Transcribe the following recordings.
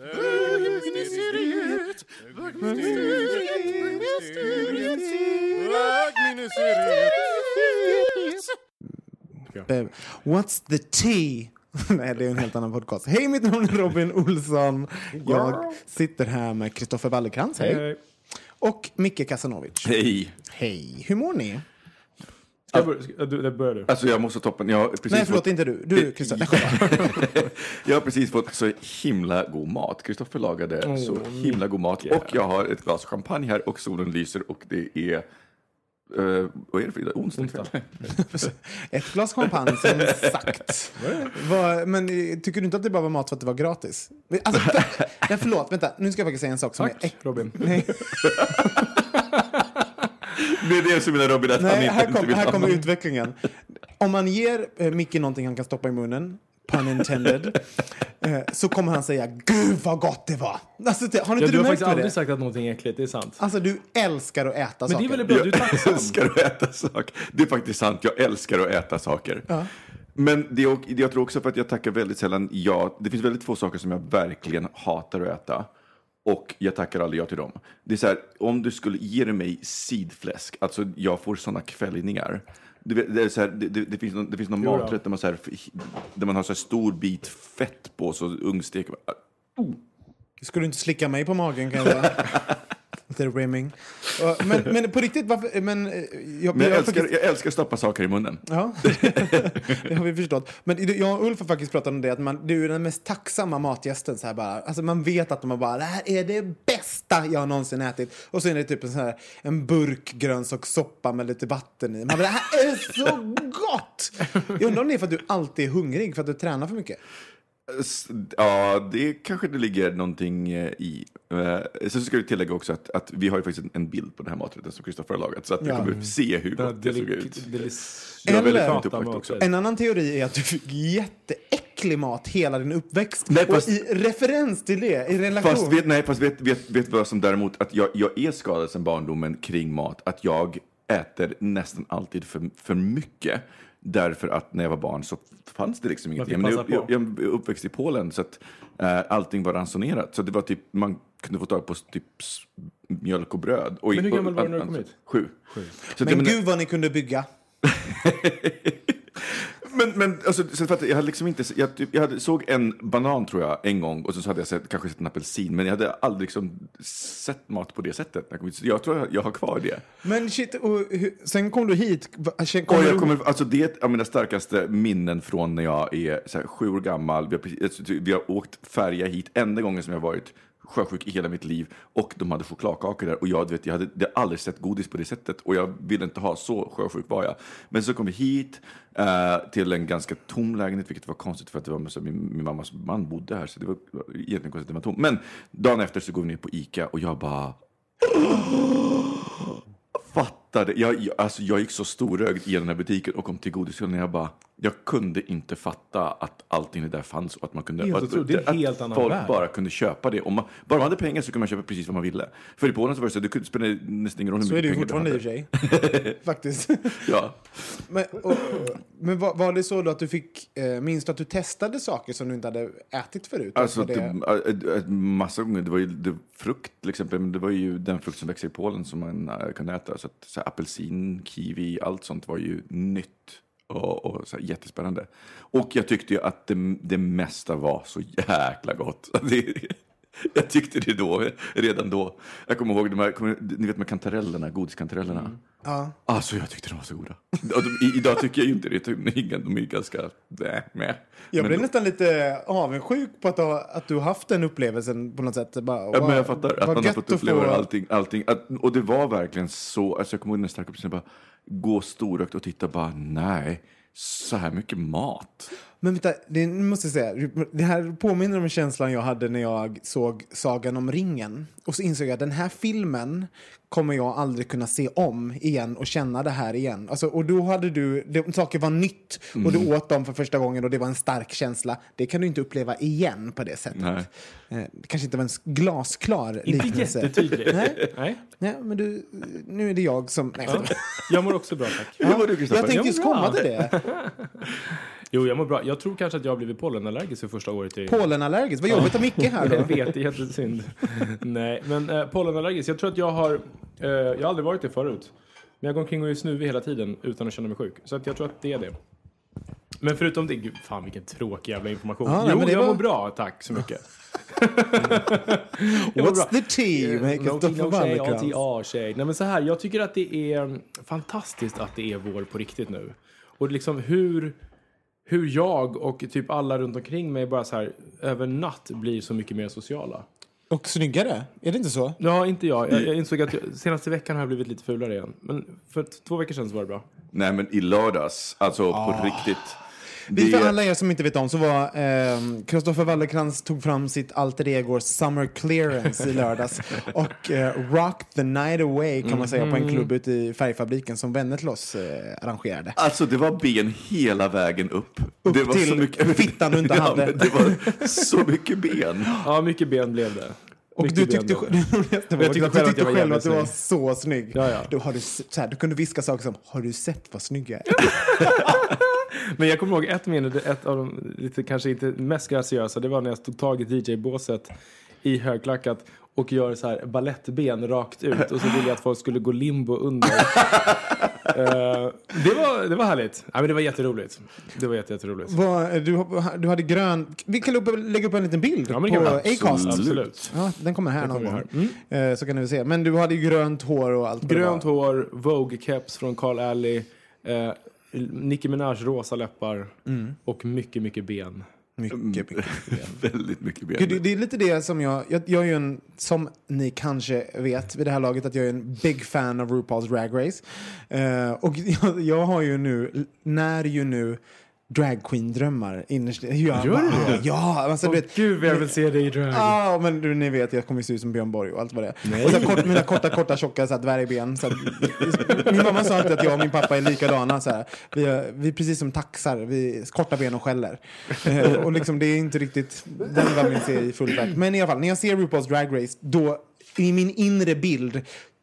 bögministeriet, bögministeriet, bögministeriet. Eh, What's the tea? Nej, det är en helt annan podcast. Hej, mitt namn är Robin Olsson. Jag sitter här med Kristoffer Wallercrantz. Hej. Och Micke Kasanovic. Hej. Hej. Hur mår ni? Du, det börjar du. Alltså jag måste toppa. Jag precis Nej, förlåt, fått, inte du. Du, Kristoffer. Jag har precis fått så himla god mat. Kristoffer lagade så himla god mat. Och jag har ett glas champagne här och solen lyser och det är... eh, vad är det för dag? Onsdag kväll? Ett glas champagne, som sagt. Vad- men eh, tycker du inte att det bara var mat för att det var gratis? Alltså, nej, förlåt, vänta. Nu ska jag faktiskt säga en sak som är... Tack Robin. Nej, Det är det som menar Robin att han nej inte, här, inte kom, vill här kommer utvecklingen. Om man ger eh, Micke någonting han kan stoppa i munnen, pun intended, eh, så kommer han säga Gud vad gott det var! Alltså, det, har Ja, inte du du har faktiskt aldrig det? sagt att någonting är äckligt, det är sant. Alltså du älskar att äta Men det saker. är väl bra, du är Jag tacksam. älskar att äta saker. Det är faktiskt sant. Jag älskar att äta saker. Men det jag tror också för att jag tackar väldigt sällan ja. Det finns väldigt få saker som jag verkligen hatar att äta. Och jag tackar aldrig ja till dem. Det är så här, om du skulle ge mig sidfläsk, alltså jag får sådana kvällningar. Det, är så här, det, det, det finns någon, det finns någon maträtt där man, så här, där man har så stor bit fett på, så ugnstek. Skulle du inte slicka mig på magen kan jag. Lite rimming. Men, men på riktigt, varför... Men, eh, jag, Men jag har älskar, faktiskt- jag älskar att stoppa saker i munnen. Ja, det har vi förstått. Men jag och Ulf har faktiskt pratat om det, att man, du är den mest tacksamma matgästen. Så här bara. Alltså man vet att de har bara, det här är det bästa jag någonsin ätit. Och så är det typ en, sån här, en burk grönsakssoppa med lite vatten i. Man bara, det här är så gott! Jag undrar om det är för att du alltid är hungrig, för att du tränar för mycket. Ja, det kanske det ligger någonting eh, i. Eh, Sen ska vi tillägga också att, att vi har ju faktiskt en, bild på den här maträtten som Kristoffer har lagat. Så att Ja. vi kommer se hur gott det såg ut. Det var väldigt Eller- fint upplagt också. En annan teori är att du fick jätteäcklig mat hela din uppväxt. Nej, fast- Och i referens till det, i relation... Fast vet, nej, fast vet, vet, vet vad som däremot, att jag, jag är skadad sedan barndomen kring mat, att jag äter nästan alltid för, för mycket. Därför att när jag var barn så fanns det liksom Men passa jag, jag, jag är uppväxt i Polen så att eh, allting var ransonerat. Så det var typ, man kunde få tag på typ mjölk och bröd. Och, Men hur gammal var du när du och- kom hit? Sju. Så Men det- gud vad ni kunde bygga. Men, men alltså, så för att jag hade liksom inte, jag, jag hade, såg en banan tror jag en gång och så hade jag sett, kanske sett en apelsin, men jag hade aldrig liksom sett mat på det sättet. jag kom Jag tror jag, jag har kvar det. Men shit, och hur, sen kom du hit. Känn- Kommer Och jag du, kommer, alltså det är ett av mina starkaste minnen från när jag är så här, sju år gammal. Vi har, alltså, vi har åkt färja hit, enda gången som jag varit sjösjuk i hela mitt liv. Och de hade chokladkakor där och jag, vet, jag hade jag hade aldrig sett godis på det sättet. Och jag ville inte ha, så sjösjuk var jag. Men så kom vi hit eh, till en ganska tom lägenhet, vilket var konstigt för att det var så, min, min mammas man bodde här. Så det var egentligen konstigt att den var tom. Men dagen efter så går vi ner på Ica och jag bara fattade. Jag, jag, alltså jag gick så storögd i den här butiken och kom till godishyllan och jag bara, jag kunde inte fatta att allting det där fanns och att man kunde, Helt att. Det är en att helt annan folk värld. bara kunde köpa det. Om man, bara man hade pengar så kunde man köpa precis vad man ville. För i Polen så var det så, du kunde spela nästan ingen roll hur så är mycket det ju pengar du fortfarande i och för hade. sig. Faktiskt. Ja. Men, och, men var, var det så då att du fick, eh, minns du att du testade saker som du inte hade ätit förut? Alltså, Var det, det... äh, massa gånger. Det var ju det, frukt till exempel. Men det var ju den frukt som växer i Polen som man äh, kunde äta. Så, att, så här, apelsin, kiwi, allt sånt var ju nytt och, och, så här, jättespännande. Och jag tyckte ju att det, det mesta var så jäkla gott. Jag tyckte det då, redan då. Jag kommer ihåg de här, kommer, ni vet med kantarellerna, godiskantarellerna. Ja. Alltså jag tyckte de var så goda. De, i, idag tycker jag ju inte det, de är, ganska, nej, med. Jag blev nästan lite avundsjuk på att, ha, att du har haft den upplevelsen på något sätt. Bara, Ja, men jag fattar att man har fått uppleva få- allting. allting. Att, och det var verkligen så, alltså jag kommer ihåg den starka upplevelsen, bara gå storögt och titta bara, nej, så här mycket mat. Men vänta, det, nu måste jag säga, det här påminner om känslan jag hade när jag såg Sagan om ringen. Och så insåg jag att den här filmen kommer jag aldrig kunna se om igen och känna det här igen. Alltså, och då hade du, det, saker var nytt och Mm. du åt dem för första gången och det var en stark känsla. Det kan du inte uppleva igen på det sättet. Nej. Eh, Det kanske inte var en glasklar Inte liknelse. jättetydligt. Nej. Nej. Nej, men du, nu är det jag som... Nej, Ja. Jag mår också bra, tack. Du jag Kristoffer? tänkte just komma till det. Jo, jag mår bra. Jag tror kanske att jag har blivit pollenallergisk för första året i... Pollenallergisk. Vad jobbigt att Micke här Jag då. vet, det är jättesynd. Nej, men eh, pollenallergisk. Jag tror att jag har... Eh, jag har aldrig varit det förut. Men jag går omkring och är snuvig hela tiden utan att känna mig sjuk. Så att jag tror att det är det. Men förutom det... Gud, fan vilken tråkig jävla information. Ja, nej, jo, men det jag var- mår bra. Tack så mycket. Jag What's the tea med No Kristoffer no tjej? ATA-tjej. Nej men så här, jag tycker att det är fantastiskt att det är vår på riktigt nu. Och liksom hur, hur jag och typ alla runt omkring mig bara så här över natt blir så mycket mer sociala. Och snyggare, är det inte så? Ja, inte jag. Jag, jag insåg att jag, senaste veckan har jag blivit lite fulare igen. Men för två veckor sedan så var det bra. Nej, men i lördags, alltså på riktigt. Vi Det- för alla er som inte vet om så var ehm, Kristoffer Wallercrantz tog fram sitt alter ego Summer Clearance i lördags och eh, Rock the Night Away kan man säga på en klubb ute i Färgfabriken som Vennetloss eh, arrangerade. Alltså det var ben hela vägen upp. Upp det var till så mycket... fittan du inte ja, hade. Det var så mycket ben. Ja, mycket ben blev det. Och Mycket du tyckte, var Jag tyckte du själv att tyckte jag var själv att du var så snygg. Ja, ja. Du, har du, så här, du kunde viska saker som Har du sett vad snygg jag är? Men jag kommer ihåg ett minne, ett av de lite, kanske inte mest graciösa, det var när jag tog tag i DJ-båset i högklackat och gör så här ballettben rakt ut och så ville jag att folk skulle gå limbo under. Eh, det, var, det var härligt. Ja, men det var jätteroligt. Det var jätte, jätteroligt. Vad, du, du hade grön... Vi kan upp- lägga upp en liten bild Ja, på. Acast. Absolut. Ja, den kommer här någon kommer gång. här. Eh, så kan ni väl se. Men du hade ju grönt hår och allt. Grönt hår, Vogue-keps från Carl Alley, eh, Nicki Minaj rosa läppar och mycket, mycket ben. Mycket, mycket. Väldigt mycket ben. Det, det är lite det som jag, jag... Jag är ju en, som ni kanske vet vid det här laget, att jag är en big fan av RuPaul's Drag Race. Eh, och jag, jag har ju nu, när ju nu drag queen-drömmar innerst jag Gör du det? Ja, alltså du vet... Gud, jag vill se dig i drag. Ja, men du, ni vet, jag kommer se ut som Björn Borg och allt vad det är. Och så kort, mina korta, korta, tjocka så här, dvärgben. Så här, min mamma sa alltid att jag och min pappa är likadana. Så här. Vi, är, vi är precis som taxar, vi korta ben och skäller. Eh, och liksom, det är inte riktigt den vad min ser i full. Men i alla fall, när jag ser RuPaul's Drag Race, då i min inre bild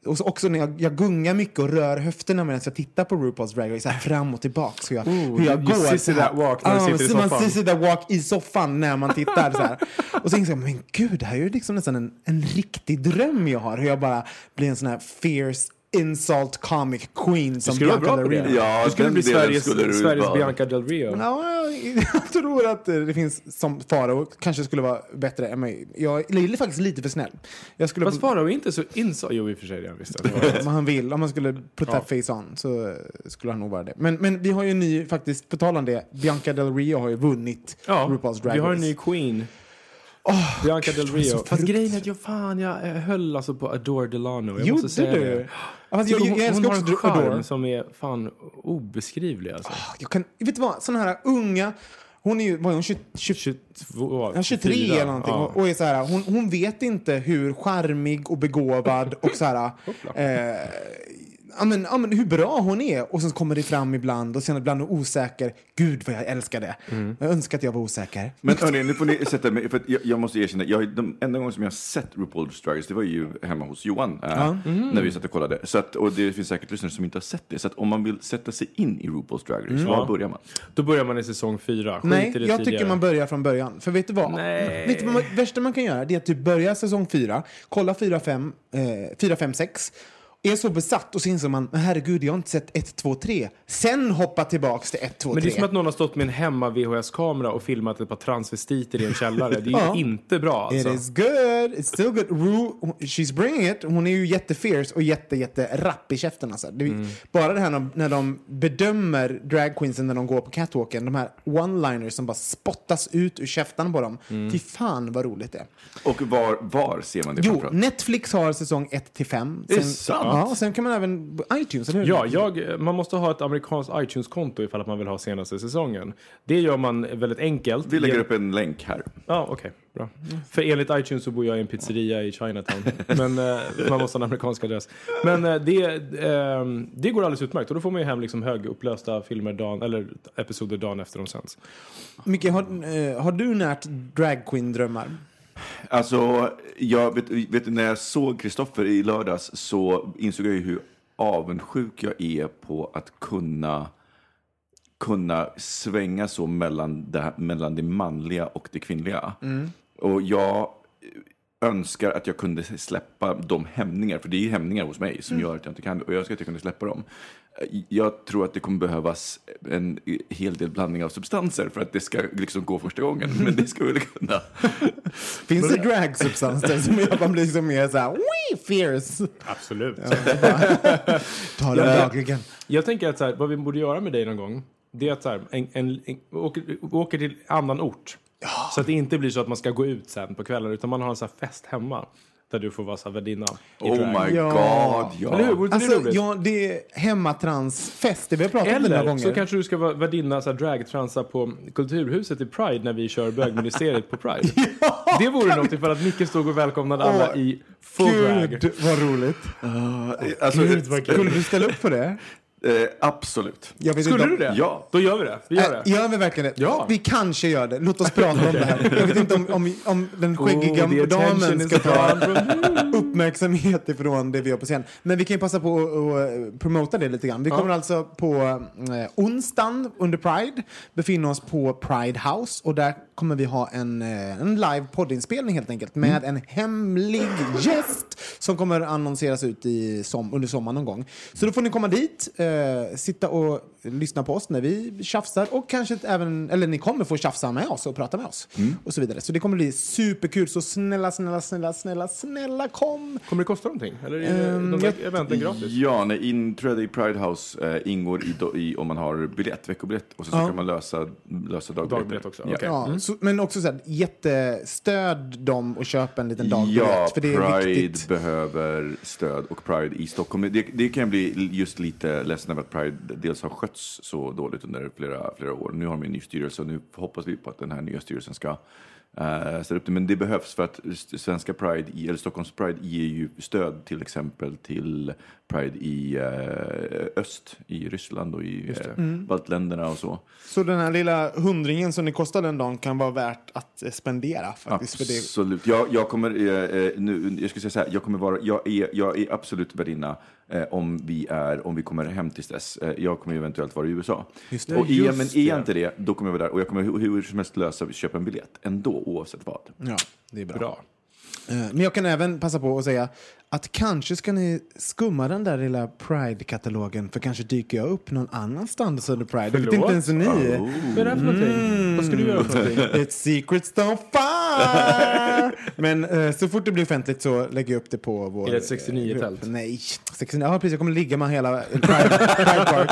och så också när jag, jag gungar mycket och rör höfterna medan jag tittar på RuPaul's Drag Race, så här fram och tillbaka. Så jag, hur jag går. sissy that walk när du Ja, sitter i så man soffan. sissy that walk i soffan när man tittar. Så här. Och så inser jag, men gud, det här är ju liksom nästan en, en riktig dröm jag har. Hur jag bara blir en sån här fierce insult comic queen som Bianca Del. Rio. Ja, du skulle bli Sveriges, skulle du Sveriges. Bianca Del Rio. Ja, jag tror att det finns som Farao kanske skulle vara bättre än mig. Jag är faktiskt lite för snäll. Jag skulle Fast Farao är inte så inså... Jo, i och för sig visst. om han vill, om man skulle put that face on så skulle han nog vara det. Men, men vi har ju en ny, faktiskt, på tal om det, Bianca Del Rio har ju vunnit Ja, RuPaul's Drag vi har en Race. ny queen. Bianca Del Rio. Fast frukt- grejen är att jag, fan, jag höll alltså på Adore Delano. Jag Gjorde måste säga du? det. Ja, fast jag, jag, hon, jag hon har en charm som är fan obeskrivlig alltså. Jag kan, vet du vad, sådana här unga, hon är ju, vad är hon, 20, 20, 22, ja, 23 24. eller någonting Ja. och är så här, hon, hon vet inte hur charmig och begåvad och så här, eh, ja, men, ja, men hur bra hon är. Och så kommer det fram ibland och sen ibland är osäker. Gud vad jag älskar det. Jag önskar att jag var osäker. Men hörni, nu får ni sätta mig, för att jag, jag måste erkänna, jag, de enda gången som jag har sett RuPaul's Drag Race, det var ju hemma hos Johan, eh, när vi satt och kollade. Så att, och det finns säkert lyssnare som inte har sett det. Så att om man vill sätta sig in i RuPaul's Drag Race, var börjar man? Då börjar man i säsong fyra. Skit Nej, jag tidigare. tycker man börjar från början. För vet du vad? Nej. Vet du vad man, värsta man kan göra? Det är att typ börja säsong fyra, kolla 4, 5, eh, 4, 5, 6 är så besatt och så inser man, men herregud, jag har inte sett 1, 2, 3. Sen hoppa tillbaks till 1, 2, 3. Men det är som att någon har stått med en hemma VHS-kamera och filmat ett par transvestiter i en källare. Det är ju Ja. inte bra It alltså. is good, it's still good. Rue, she's bringing it. Hon är ju jättefierce och jätte, jätte rapp i käften. Alltså. Det, är- Mm. Bara det här när, när de bedömer dragqueensen när de går på catwalken, de här one-liners som bara spottas ut ur käften på dem. Mm. Fy fan vad roligt det är. Och var, var ser man det Jo? Netflix har säsong 1 till 5. Det är sant? Ja, sen kan man även iTunes, eller hur? Ja, jag, man måste ha ett amerikanskt iTunes-konto ifall att man vill ha senaste säsongen. Det gör man väldigt enkelt. Vi lägger Ge- upp en länk här. Ja, okej. bra. För enligt iTunes så bor jag i en pizzeria i Chinatown. Men eh, man måste ha en amerikansk adress. Men eh, det, eh, det går alldeles utmärkt. Och då får man ju hem liksom högupplösta filmer dagen, eller episoder dagen efter de sänds. Micke, har, eh, har du närt dragqueen-drömmar? Alltså, jag vet, vet, du, när jag såg Kristoffer i lördags så insåg jag ju hur avundsjuk jag är på att kunna, kunna svänga så mellan det, här- mellan det manliga och det kvinnliga. Och jag önskar att jag kunde släppa de hämningar, för det är ju hämningar hos mig som gör att jag inte kan det. Och jag önskar att jag kunde släppa dem. Jag tror att det kommer behövas en hel del blandning av substanser för att det ska liksom gå första gången. Men det skulle kunna. Finns det dragsubstanser som gör att man blir liksom mer såhär, wee, fierce? Absolut. Ta dem dagligen. Jag tänker att så här, vad vi borde göra med dig någon gång, det är att så här, en, en, en, åker, åker till annan ort. Så att det inte blir så att man ska gå ut sen på kvällen, utan man har en så här fest hemma. Där du får vara så värdinna. Oh drag. my Ja. god, ja. Eller hur? Vore det Alltså, roligt? ja, det är hemmatransfest. Det vi har pratat om några Eller gånger. så kanske du ska vara värdinna så dragtransa på Kulturhuset i Pride när vi kör bögministeriet på Pride. Det vore något ifall att Micke stod och välkomnade alla i full drag. Gud, vad roligt. Alltså, Skulle du ställa upp på det? Eh, absolut. Jag vet Skulle inte du om- det? Ja. Då gör vi det. Vi gör det. Äh, Gör vi verkligen det? Ja. Vi kanske gör det. Låt oss prata om det här. Jag vet inte om, om, om den skäggiga Oh, damen ska ta from- uppmärksamhet ifrån det vi gör på scen. Men vi kan ju passa på att att promota det lite grann. Vi kommer alltså på eh, onsdagen under Pride befinna oss på Pride House och där kommer vi ha en, eh, en live poddinspelning helt enkelt med en hemlig gäst som kommer annonseras ut i som, under sommaren någon gång. Så då får ni komma dit, eh, sitta och lyssna på oss när vi tjafsar och kanske även, eller ni kommer få tjafsa med oss och prata med oss och så vidare. Så det kommer bli superkul. Så snälla, snälla, snälla, snälla, snälla kom! Kommer det kosta någonting? Eller är Ehm, de där jag- eventen gratis? Ja, när inträde i Pride House eh, ingår i, i om man har biljett, veckobiljett och så, så kan man lösa, lösa dagbiljetter. Dagbiljett också, Ja. okej. Ja, så, men också så här, jättestöd dem och köp en liten dagbiljett. Ja, för det är Pride viktigt. behöver stöd och Pride i Stockholm. Det, det kan jag bli just lite ledsen över att Pride dels har skötts så dåligt under flera, flera år. Nu har de en ny styrelse och nu hoppas vi på att den här nya styrelsen ska uh, ställa upp det. Men det behövs för att svenska Pride, i, eller Stockholms Pride, ger ju stöd till exempel till Pride i eh, öst, i Ryssland och i uh, baltländerna och så. Så den här lilla hundringen som det kostar den dagen kan vara värt att spendera faktiskt. För det, Absolut. Jag, jag kommer, eh, nu, jag ska säga så här, jag kommer vara, jag är, jag är absolut värdinna eh, om vi är, om vi kommer hem tills dess. Eh, jag kommer ju eventuellt vara i USA. Just det. Och är, Just men är jag inte det, då kommer jag vara där och jag kommer hur, hur som helst lösa, köpa en biljett ändå, oavsett vad. ja, det är bra. Bra. Eh, Men jag kan även passa på att säga att kanske ska ni skumma den där lilla Pride-katalogen för kanske dyker jag upp någon annanstans under Pride. Det vet Förlåt? inte ens ni. Vad är det här för någonting? Vad ska du göra för någonting? It's secrets don't fire! Men eh, så fort det blir offentligt så lägger jag upp det på vår... Är det ett 69 eh. Nej, 69, ja, precis. Jag kommer ligga med hela Pride, Pride Park.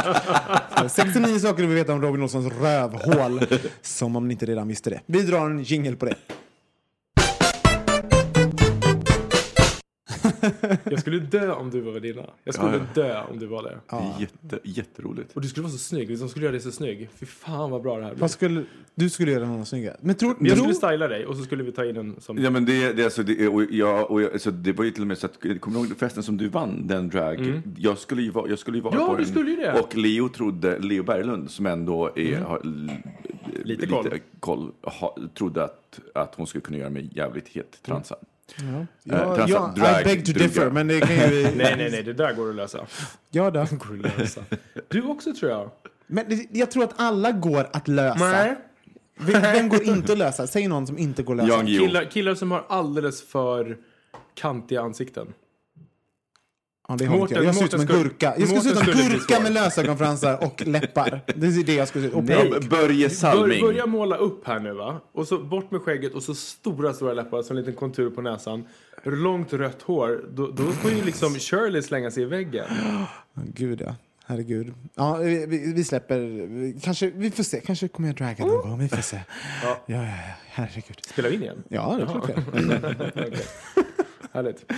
Så 69 saker du vill veta om Robin Olssons rövhål. Som om ni inte redan visste det. Vi drar en jingle på det. Jag skulle dö om du var värdinna. Jag skulle Ja, dö om du var det. Det är jätte, jätteroligt. Och du skulle vara så snygg. Vi som skulle göra dig så snygg. Fy fan vad bra det här blir. Skulle, du skulle göra någon snygga. Men tror, Men jag tror, skulle styla dig och så skulle vi ta in en som... Ja, men det, det, är alltså, det, och jag, och jag, alltså, det var ju till och med så att, kommer du ihåg festen som du vann, den drag? Jag skulle ju vara, jag skulle ju vara Mm. Ja, på du den. skulle ju det. Mm. Och Leo trodde, Leo Berglund, som ändå är, har l- Lite koll. koll ha, trodde att, att hon skulle kunna göra mig jävligt het transad. Ja, transa- ja, drag- I beg to druga. differ, men det kan ju vi... Nej, nej, nej. Det där går att lösa. Ja, då. Går att lösa. Du också tror jag. Men det, jag tror att alla går att lösa. Nej. Vem, vem går inte att lösa? Säg någon som inte går att lösa. Killar, killar som har alldeles för kantiga ansikten. Ja, det har inte jag. Mårten- Jag ser ut som en Mårten gurka. Jag skulle se ut som Mårten en gurka med lösögonfransar och läppar. Det är det jag skulle se ut. Och Nej. Börje Bör, Salming. börja måla upp här nu va. Och så bort med skägget och så stora, stora läppar, så en liten kontur på näsan. Långt rött hår. Då, då får ju liksom Shirley slänga sig i väggen. Gud, ja. Herregud. Ja, vi, vi, vi släpper... vi- Kanske, vi får se. Kanske kommer jag draga någon gång. Vi får se. Ja, ja, ja. Herregud. Spelar vi in igen? Ja, det är klart det. Härligt.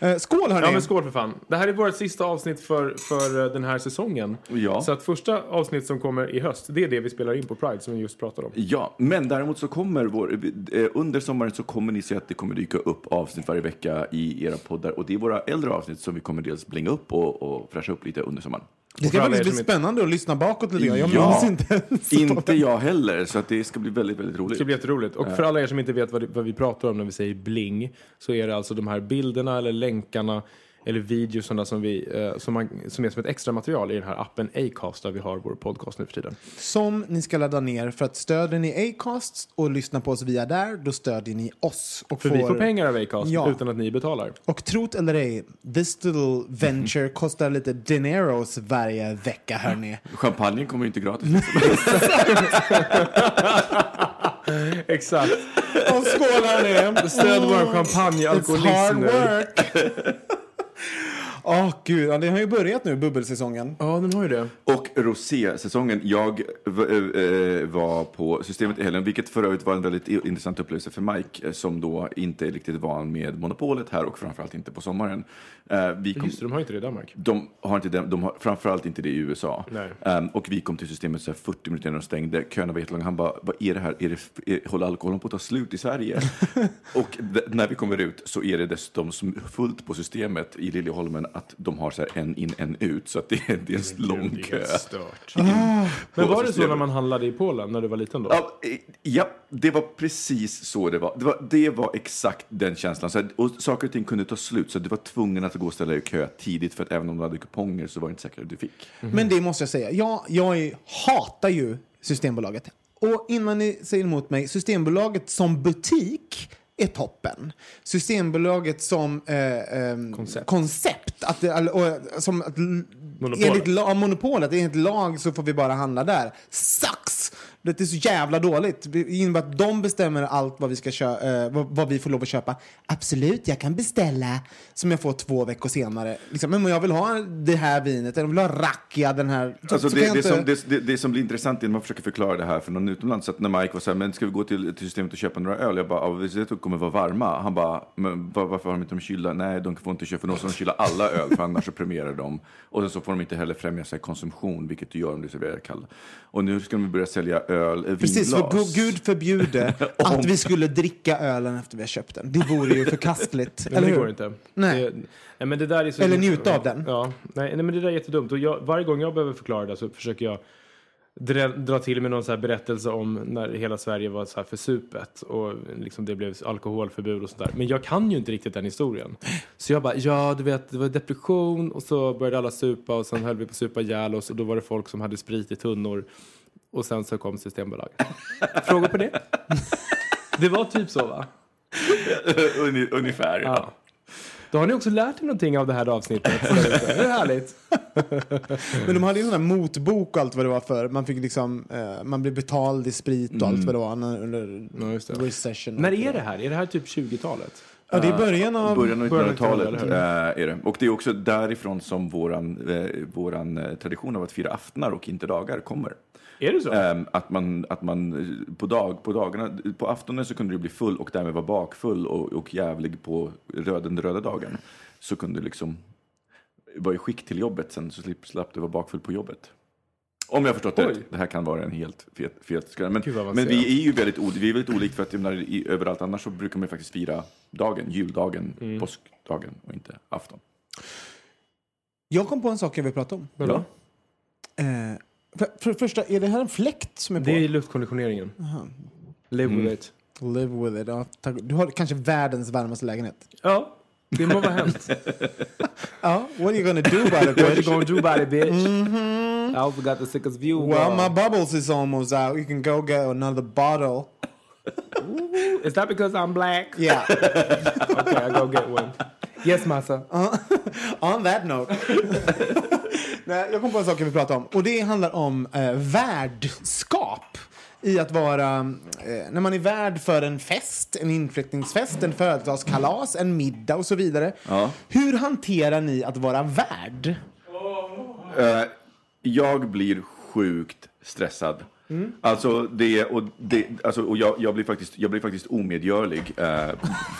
Eh, Skål, hörni! Ja men skål för fan. Det här är vårt sista avsnitt för, för eh, den här säsongen. Ja. Så att första avsnitt som kommer i höst, det är det vi spelar in på Pride som vi just pratade om. Ja, men däremot så kommer vår, eh, under sommaren så kommer ni se att det kommer dyka upp avsnitt varje vecka i era poddar. Och det är våra äldre avsnitt som vi kommer dels blinga upp och, och fräscha upp lite under sommaren. Det ska faktiskt bli spännande att lyssna bakåt lite grann. Jag Ja. minns inte ens. Inte jag heller, så att det ska bli väldigt, väldigt Det roligt. ska bli jätteroligt. Och för alla er som inte vet vad, det, vad vi pratar om när vi säger bling så är det alltså de här bilderna eller länkarna eller videosarna som, vi, eh, som, man, som är som ett extra material i den här appen Acast där vi har vår podcast nu för tiden. Som ni ska ladda ner för att stöder ni Acast och lyssnar på oss via där, då stödjer ni oss. Och För vi får pengar av Acast Ja. utan att ni betalar. Och trot eller ej, this little venture kostar lite dineros varje vecka, hörni. Champagnen kommer ju inte gratis. Exakt. Och skål, hörni! Stöd vår champagne It's hard work! Åh, gud. Ja, det har ju börjat nu, bubbelsäsongen. Ja, den har ju det. Och rosé-säsongen. Jag v- eh, var på Systemet i helgen, vilket för övrigt var en väldigt intressant upplevelse för Mike, eh, som då inte är riktigt van med monopolet här och framförallt inte på sommaren. Eh, Vi kom, Just det, de har inte det i Danmark. de har inte det, de har framförallt inte det i USA. Nej. Ehm, och vi kom till systemet så här 40 minuter innan de stängde. Köerna var jättelånga. Han bara, vad är det här? Är det, är, håller alkoholen på att ta slut i Sverige? och d- när vi kommer ut så är det dessutom som fullt på systemet i Liljeholmen att de har så här en in, en ut. Så att det, är- det är en lång Det är kö. in Men var det så när man handlade i Polen när du var liten då? Ja, eh, ja, det var precis så det var. Det var, det var exakt den känslan. Så här, och saker och ting kunde ta slut, så du var tvungen att gå och ställa dig i kö tidigt, för att även om du hade kuponger så var det inte säkert att du fick. Men det måste jag säga. Jag, jag är, hatar ju Systembolaget. Och innan ni säger emot mig, Systembolaget som butik är toppen. Systembolaget som eh, ehm, Koncept. koncept. Att eller, och, som, att, Monopolet. Enligt la, monopolet, enligt lag så får vi bara handla där. Sucks! Det är så jävla dåligt. Det innebär att de bestämmer allt vad vi, ska kö- eh, vad, vad vi får lov att köpa. Absolut, jag kan beställa som jag får två veckor senare. Liksom, men jag vill ha det här vinet, eller jag vill ha rakia, den här. Så- Alltså så det, det, inte- som, det, det, det som blir intressant är när man försöker förklara det här för någon utomlands. Så att när Mike var så här, men ska vi gå till, till systemet och köpa några öl? Jag bara, ja, vi vet att de kommer vara varma. Han bara, men var, varför har de inte dem kylda? Nej, de får inte köpa, för de kyla alla öl, för annars så premierar de. Och sen så får de inte heller främja sig konsumtion, vilket du gör om du serverar kalla. Och nu ska de börja sälja öl, eh, Precis, för vinglas. gu- Gud förbjude att vi skulle dricka ölen efter vi har köpt den. Det vore ju förkastligt. Eller det går inte. Nej. Det, nej men det där är så, Eller njuta av den. Ja, nej, nej men det där är jättedumt. Och jag, varje gång jag behöver förklara det så försöker jag dra, dra till med någon så här berättelse om när hela Sverige var så här försupet och liksom det blev alkoholförbud och sådär. Men jag kan ju inte riktigt den historien. Så jag bara, ja du vet det var depression och så började alla supa och sen höll vi på att supa ihjäl oss och då var det folk som hade sprit i tunnor och sen så kom Systembolaget. Frågor på det? Det var typ så va? Ungefär, ja. Ja. Då har ni också lärt er någonting av det här avsnittet. Det är härligt. Men de hade ju sån här motbok och allt vad det var för. Man fick liksom, eh, man blev betald i sprit och allt vad det var under Ja, just det. recession. När är det här? Är det här typ 20-talet? Ja, det är början av... Början av början av 1900-talet 1900-talet, är det. Och det är också därifrån som våran, eh, våran eh, tradition av att fira aftnar och inte dagar kommer. Är det så? Ehm, att man, att man eh, på, dag, på dagarna, på aftonen så kunde du bli full och därmed vara bakfull och, och jävlig på röd, den röda dagen. Så kunde du liksom vara i skick till jobbet sen så slapp, slapp du vara bakfull på jobbet. Om jag har förstått det Oj. rätt. Det här kan vara en helt fet, fet. Men, men vi är ju väldigt, o- vi är väldigt olika för att menar, i, överallt annars så brukar man ju faktiskt fira dagen, juldagen, Mm. påskdagen och inte afton. Jag kom på en sak jag vill prata om. Vadå? Eh, för, för det första, är det här en fläkt som är på? Det är luftkonditioneringen. Live with it. Live with it. Ja, tack. du har kanske världens varmaste lägenhet. Ja, det må vara hänt. Ja, what are you gonna do about it, What you bitch? gonna do about it bitch? I also got the sickest view. Well, my bubbles is almost out. You can go get another bottle. Is that because I'm black? Yeah. Okay, I go get one. Yes massa. On that note. Nej, jag kom på en sak jag vill prata om. Och det handlar om eh, värdskap. I att vara, eh, när man är värd för en fest, en inflyttningsfest, en födelsedagskalas, en middag och så vidare. Ja. Hur hanterar ni att vara värd? Eh, jag blir sjukt stressad. Mm. Alltså, det, och det, alltså, och jag, jag, blev faktiskt, jag blev faktiskt omedgörlig, eh,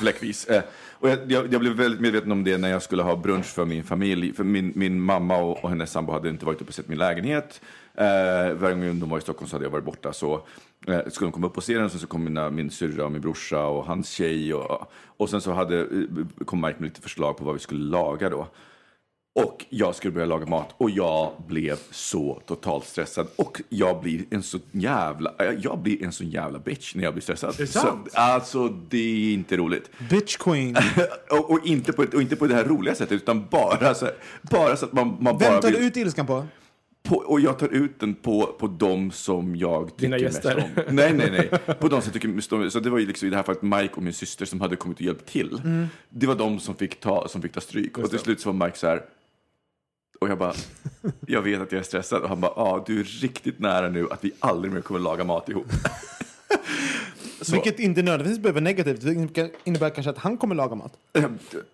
fläckvis. Eh, och jag, jag, jag blev väldigt medveten om det när jag skulle ha brunch för min familj. För min, min mamma och, och hennes sambo hade inte varit uppe och sett min lägenhet. Eh, varje gång de var i Stockholm så hade jag varit borta. Så eh, skulle de komma upp och se den, och så kom mina, min syrra och min brorsa och hans tjej. Och, och sen så hade, eh, kom Mike med lite förslag på vad vi skulle laga då. Och jag skulle börja laga mat och jag blev så totalt stressad. Och jag blir en så jävla, jag blir en så jävla bitch när jag blir stressad. det sant? Så, alltså det är inte roligt. Bitch queen. och, och, inte på, och inte på det här roliga sättet utan bara så, bara så att man, man Vem bara tar du ut ilskan på? på, Och jag tar ut den på, på de som jag tycker mest om. Nej, nej, nej. På de som tycker mest om. Så det var ju liksom i det här fallet Mike och min syster som hade kommit och hjälpt till. Det var de som fick ta, som fick ta stryk. Och till slut så var Mike så här. Och jag bara, jag vet att jag är stressad. Och han bara, ja, du är riktigt nära nu att vi aldrig mer kommer laga mat ihop. Så. Vilket inte nödvändigtvis behöver negativt. Det innebär kanske att han kommer laga mat.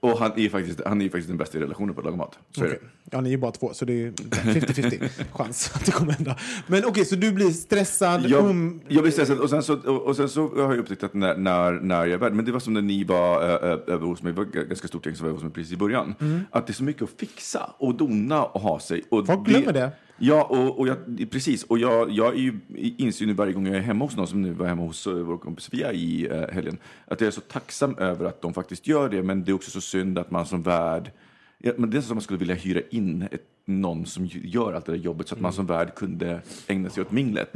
Och han är faktiskt, han är faktiskt den bästa i relationen på att laga mat. Så det. Ja, ni är ju bara två, så det är 50-50 chans att det kommer hända. Men okej, så du blir stressad. Jag, um, jag blir stressad och sen så, och, sen så har jag upptäckt att när, när, när jag är värd, men det var som när ni var äh, över hos mig, det var ganska stort gäng som var hos mig precis i början, att det är så mycket att fixa och dona och ha sig. Och Mm. Folk glömmer det. Ja, och, och jag, precis. Och jag, jag är ju inser nu varje gång jag är hemma hos någon, som nu var hemma hos eh, vår kompis Sofia i uh, helgen, att jag är så tacksam över att de faktiskt gör det, men det är också så synd att man som värd Ja, men det är som att man skulle vilja hyra in ett, någon som gör allt det där jobbet så att man som värd kunde ägna sig åt minglet.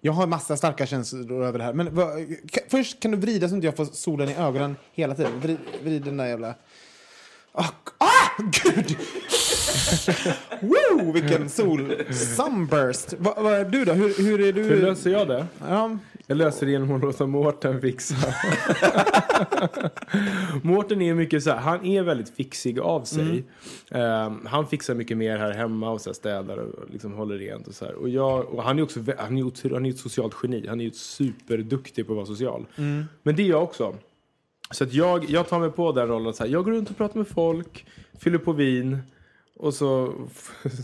Jag har massa starka känslor över det här. Men vad, ka, först kan du vrida så att inte jag får solen i ögonen hela tiden. Vrid, vrid den där jävla... Ah, ah gud! Woo, vilken sol! Sunburst! Vad vad är du då? Hur, hur är du? Hur löser jag det? Ja, Jag löser det genom att låta Mårten fixa. Mårten är mycket så här, han är väldigt fixig av sig. Ehm, han fixar mycket mer här hemma och så här städar och liksom håller rent och så här. Och, jag, och han är också, han är, han är ett socialt geni. Han är ju superduktig på att vara social. Men det är jag också. Så att jag, jag tar mig på den rollen så här, jag går runt och pratar med folk, fyller på vin. Och så,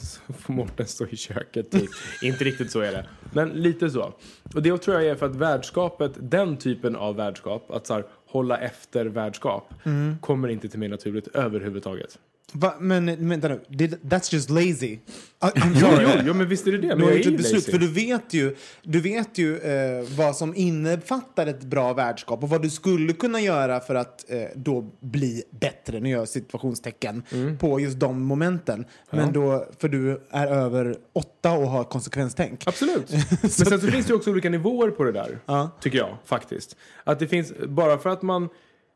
så får Mårten stå i köket. Typ. Inte riktigt så är det. Men lite så. Och det tror jag är för att värdskapet, den typen av värdskap, att så här, hålla efter värdskap, kommer inte till mig naturligt överhuvudtaget. Va, men vänta nu. That's just lazy. I- I'm Jo, sorry. jo, jo, men visst är det det. Du Men har jag gjort är ett ju beslut, lazy. för du vet ju, du vet ju eh, vad som innefattar ett bra värdskap och vad du skulle kunna göra för att eh, då bli bättre, nu gör jag situationstecken, Mm. på just de momenten. Men då, för du är över åtta och har konsekvenstänk. Absolut. Men sen så finns det ju också olika nivåer på det där. Ja. Tycker jag faktiskt. Att det finns, bara för att man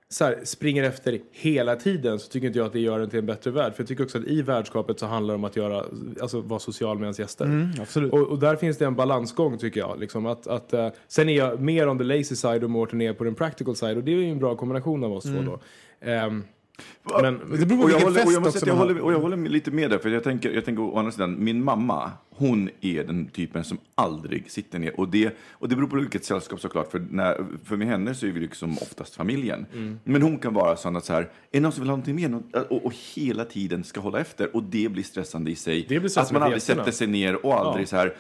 så här, springer efter hela tiden så tycker inte jag att det gör en till en bättre värld. För jag tycker också att i värdskapet så handlar det om att göra, alltså, vara social med ens gäster. absolut. Och, och där finns det en balansgång tycker jag. Liksom, att, att, eh, sen är jag mer on the lazy side och Mårten är på den practical side. Och det är ju en bra kombination av oss två då. Ehm, men, Det beror på vilken håller, fest jag också att jag har. håller, och jag håller lite med där, för jag tänker, jag tänker å andra sidan, min mamma, hon är den typen som aldrig sitter ner. Och det, och det beror på vilket sällskap såklart, för, när, för med henne så är vi liksom oftast familjen. Mm. Men hon kan vara sån att så här, är det någon som vill ha någonting mer? Och, och hela tiden ska hålla efter, och det blir stressande i sig. Det blir stressande att man aldrig sätter sig ner och aldrig Ja. så här,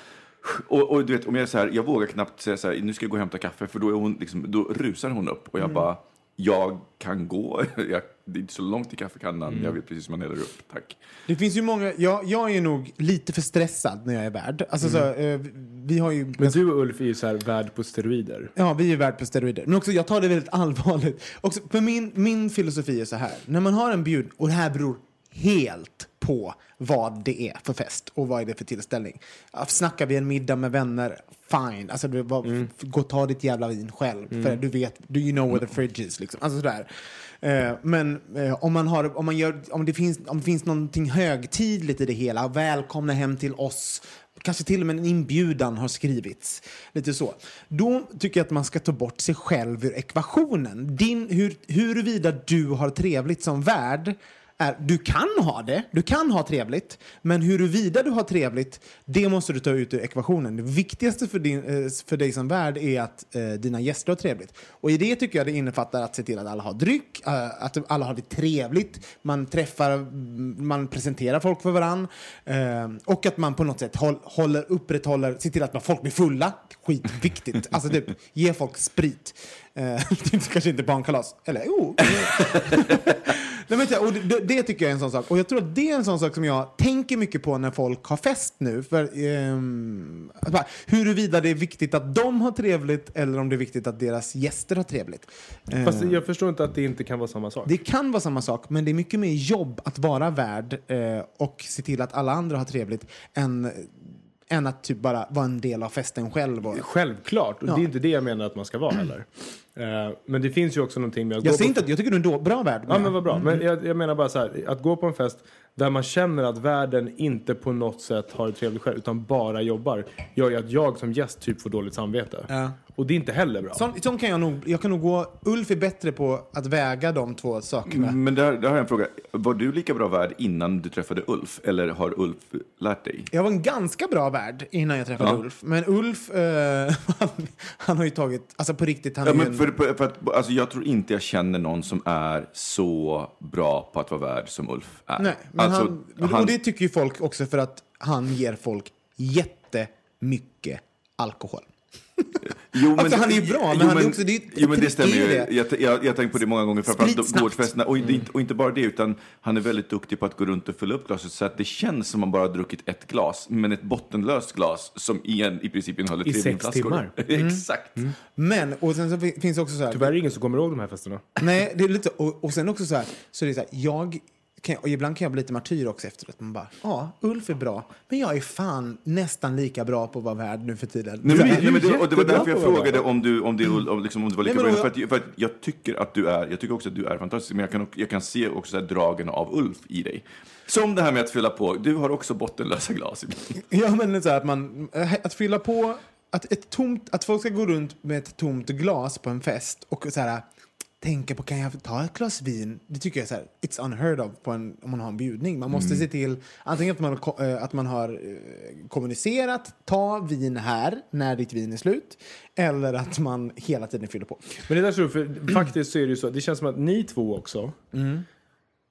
och, och du vet, om jag är så här, jag vågar knappt säga så här, nu ska jag gå och hämta kaffe, för då, är hon liksom, då rusar hon upp. Och jag bara, jag kan gå, jag, det är inte så långt till kaffekannan, jag vet precis hur man häller upp, tack. Det finns ju många, jag, jag är nog lite för stressad när jag är värd. Alltså, så, eh, vi har ju men du och Ulf är ju så här värd på steroider. Ja, vi är värd på steroider. Men också, jag tar det väldigt allvarligt. Också, för min, min filosofi är så här. När man har en bjud, och det här beror helt på vad det är för fest och vad är det för tillställning. Snackar vi en middag med vänner, fine. Alltså, du, vad, Mm. Gå och ta ditt jävla vin själv. För du vet, do you know where the fridge is? Liksom. Alltså sådär. Eh, men eh, om, man har, om, man gör, om, det finns, om det finns någonting högtidligt i det hela, välkomna hem till oss, kanske till och med en inbjudan har skrivits. Lite så. Då tycker jag att man ska ta bort sig själv ur ekvationen. Din, hur, huruvida du har trevligt som värd är, du kan ha det, du kan ha trevligt, men huruvida du har trevligt, det måste du ta ut ur ekvationen. Det viktigaste för, din, eh, för dig som värd är att eh, dina gäster har trevligt. Och i det tycker jag det innefattar att se till att alla har dryck, eh, att alla har det trevligt, man träffar, mm, man presenterar folk för varann eh, och att man på något sätt håll, håller, upprätthåller, ser till att folk blir fulla. Skitviktigt. alltså typ, ge folk sprit. Eh, kanske inte barnkalas. Eller jo. Nej, men, och det, det, tycker jag är en sån sak. Och jag tror att det är en sån sak som jag tänker mycket på när folk har fest nu. För, um, huruvida det är viktigt att de har trevligt eller om det är viktigt att deras gäster har trevligt. Fast jag förstår inte att det inte kan vara samma sak. Det kan vara samma sak, men det är mycket mer jobb att vara värd uh, och se till att alla andra har trevligt än än att typ bara vara en del av festen själv. Och... Självklart, och ja. det är inte det jag menar att man ska vara heller. Uh, men det finns ju också någonting med att jag gå på... inte att jag tycker du är en bra värd. Ja, men vad bra. Mm. Men jag, jag, menar bara så här, att gå på en fest där man känner att världen inte på något sätt har det trevligt själv, utan bara jobbar, gör ju att jag som gäst typ får dåligt samvete. Ja. Och det är inte heller bra. Sån, sån kan jag nog, jag kan nog gå, Ulf är bättre på att väga de två sakerna. Men där, där har jag en fråga. Var du lika bra värd innan du träffade Ulf? Eller har Ulf lärt dig? Jag var en ganska bra värd innan jag träffade ja. Ulf. Men Ulf, eh, han, han, har ju tagit, alltså på riktigt, han ja, är men för, för, för att, alltså jag tror inte jag känner någon som är så bra på att vara värd som Ulf är. Nej, men alltså, han, han... Och det tycker ju folk också för att han ger folk jättemycket alkohol. Jo, men, alltså, han är ju bra, men, jo, han är också, det är jo, men det stämmer ju. Det. Jag, jag, jag tänkt på det många gånger, framförallt gårdsfesterna. Och, mm. och inte bara det, utan han är väldigt duktig på att gå runt och fylla upp glaset så att det känns som man bara har druckit ett glas, men ett bottenlöst glas som igen i princip innehåller tre vinflaskor. I sex timmar. Mm. Exakt. Mm. Men, och sen så finns också så här... Tyvärr är det ingen som kommer ihåg de här festerna. Nej, det är lite, och, och sen också så här, så det är så här, jag kan, och ibland kan jag bli lite martyr också efteråt. Man bara, ja, Ulf är bra, men jag är fan nästan lika bra på att vara värd nu för tiden. Nej, men, nej, men det, och det var därför jag frågade om du, om, det, om, liksom, om du var lika nej, bra. För att, för att jag tycker att du är, jag tycker också att du är fantastisk, men jag kan, jag kan se också dragen av Ulf i dig. Som det här med att fylla på, du har också bottenlösa glas. ja, men så här, att man, att fylla på, att, ett tomt, att folk ska gå runt med ett tomt glas på en fest och så här tänka på kan jag ta ett glas vin. Det tycker jag är så här, it's unheard of på en, om man har en bjudning. Man måste mm. se till antingen att man, äh, att man har äh, kommunicerat, ta vin här när ditt vin är slut. Eller att man hela tiden fyller på. Men det där tror för faktiskt så är det så, det känns som att ni två också mm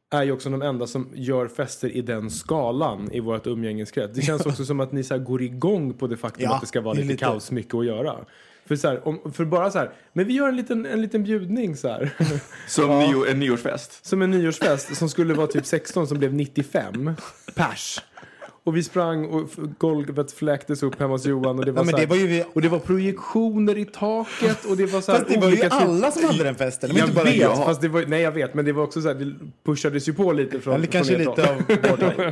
är ju också de enda som gör fester i den skalan i vårt umgängeskrets. Det känns också som att ni så går igång på det faktum ja, att det ska vara lite, lite kaos, mycket att göra. För, så här, om, för bara så här, men vi gör en liten, en liten bjudning så här. Som ja. nio, en nyårsfest? Som en nyårsfest som skulle vara typ 16 som blev 95 pers. Och vi sprang och golvet fläktes upp hemma hos Johan. Och det var, ja, det var vi... och det var projektioner i taket. Och det var så fast det var ju alla som hade den festen. jag bara vet, jag. fast det var, nej jag vet. Men det var också så här, det pushades ju på lite från Eller kanske lite av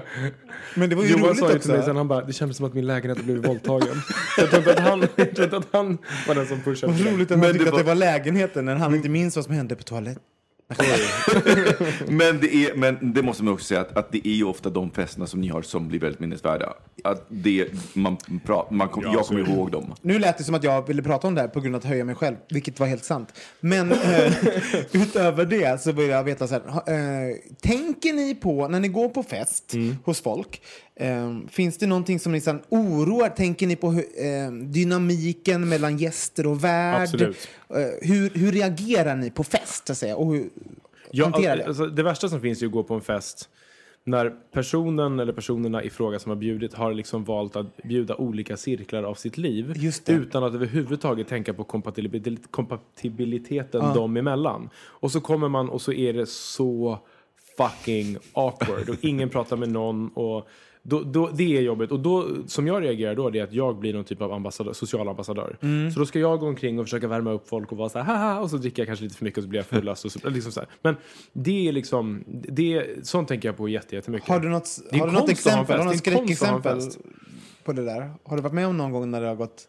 Men det var ju Johan roligt sa ju till mig sen, han bara, det kändes som att min lägenhet hade blivit våldtagen. jag tror inte att han, jag tror inte att han var den som pushade. Vad roligt att man tyckte att det var lägenheten när han inte minns vad som hände på toaletten. men, det är, men det måste man också säga att, att det är ju ofta de festerna som ni har som blir väldigt minnesvärda. Att det, man pra, man kom, ja, jag kommer ihåg dem. Nu lät det som att jag ville prata om det här på grund av att höja mig själv, vilket var helt sant. Men äh, utöver det så vill jag veta så här, äh, tänker ni på när ni går på fest mm. hos folk, äh, finns det någonting som ni sen oroar? Tänker ni på hur, dynamiken mellan gäster och värd? Absolut. hur, hur reagerar ni på fest? Så säga, och hur, ja, det? Alltså, det värsta som finns är att gå på en fest när personen eller personerna i fråga som har bjudit har liksom valt att bjuda olika cirklar av sitt liv utan att överhuvudtaget tänka på kompatibiliteten ja. dem emellan. Och så kommer man och så är det så fucking awkward och ingen pratar med någon och då, då, det är jobbigt. Och då, som jag reagerar då, det är att jag blir någon typ av ambassadör, social ambassadör. Mm. Så då ska jag gå omkring och försöka värma upp folk och vara så här, haha, och så dricker jag kanske lite för mycket och så blir jag fullast. Och så, liksom så här. Men det är liksom, det, sånt tänker jag på jättemycket. Har du något, har du något exempel, har du något skräckexempel på det där? Har du varit med om någon gång när det har gått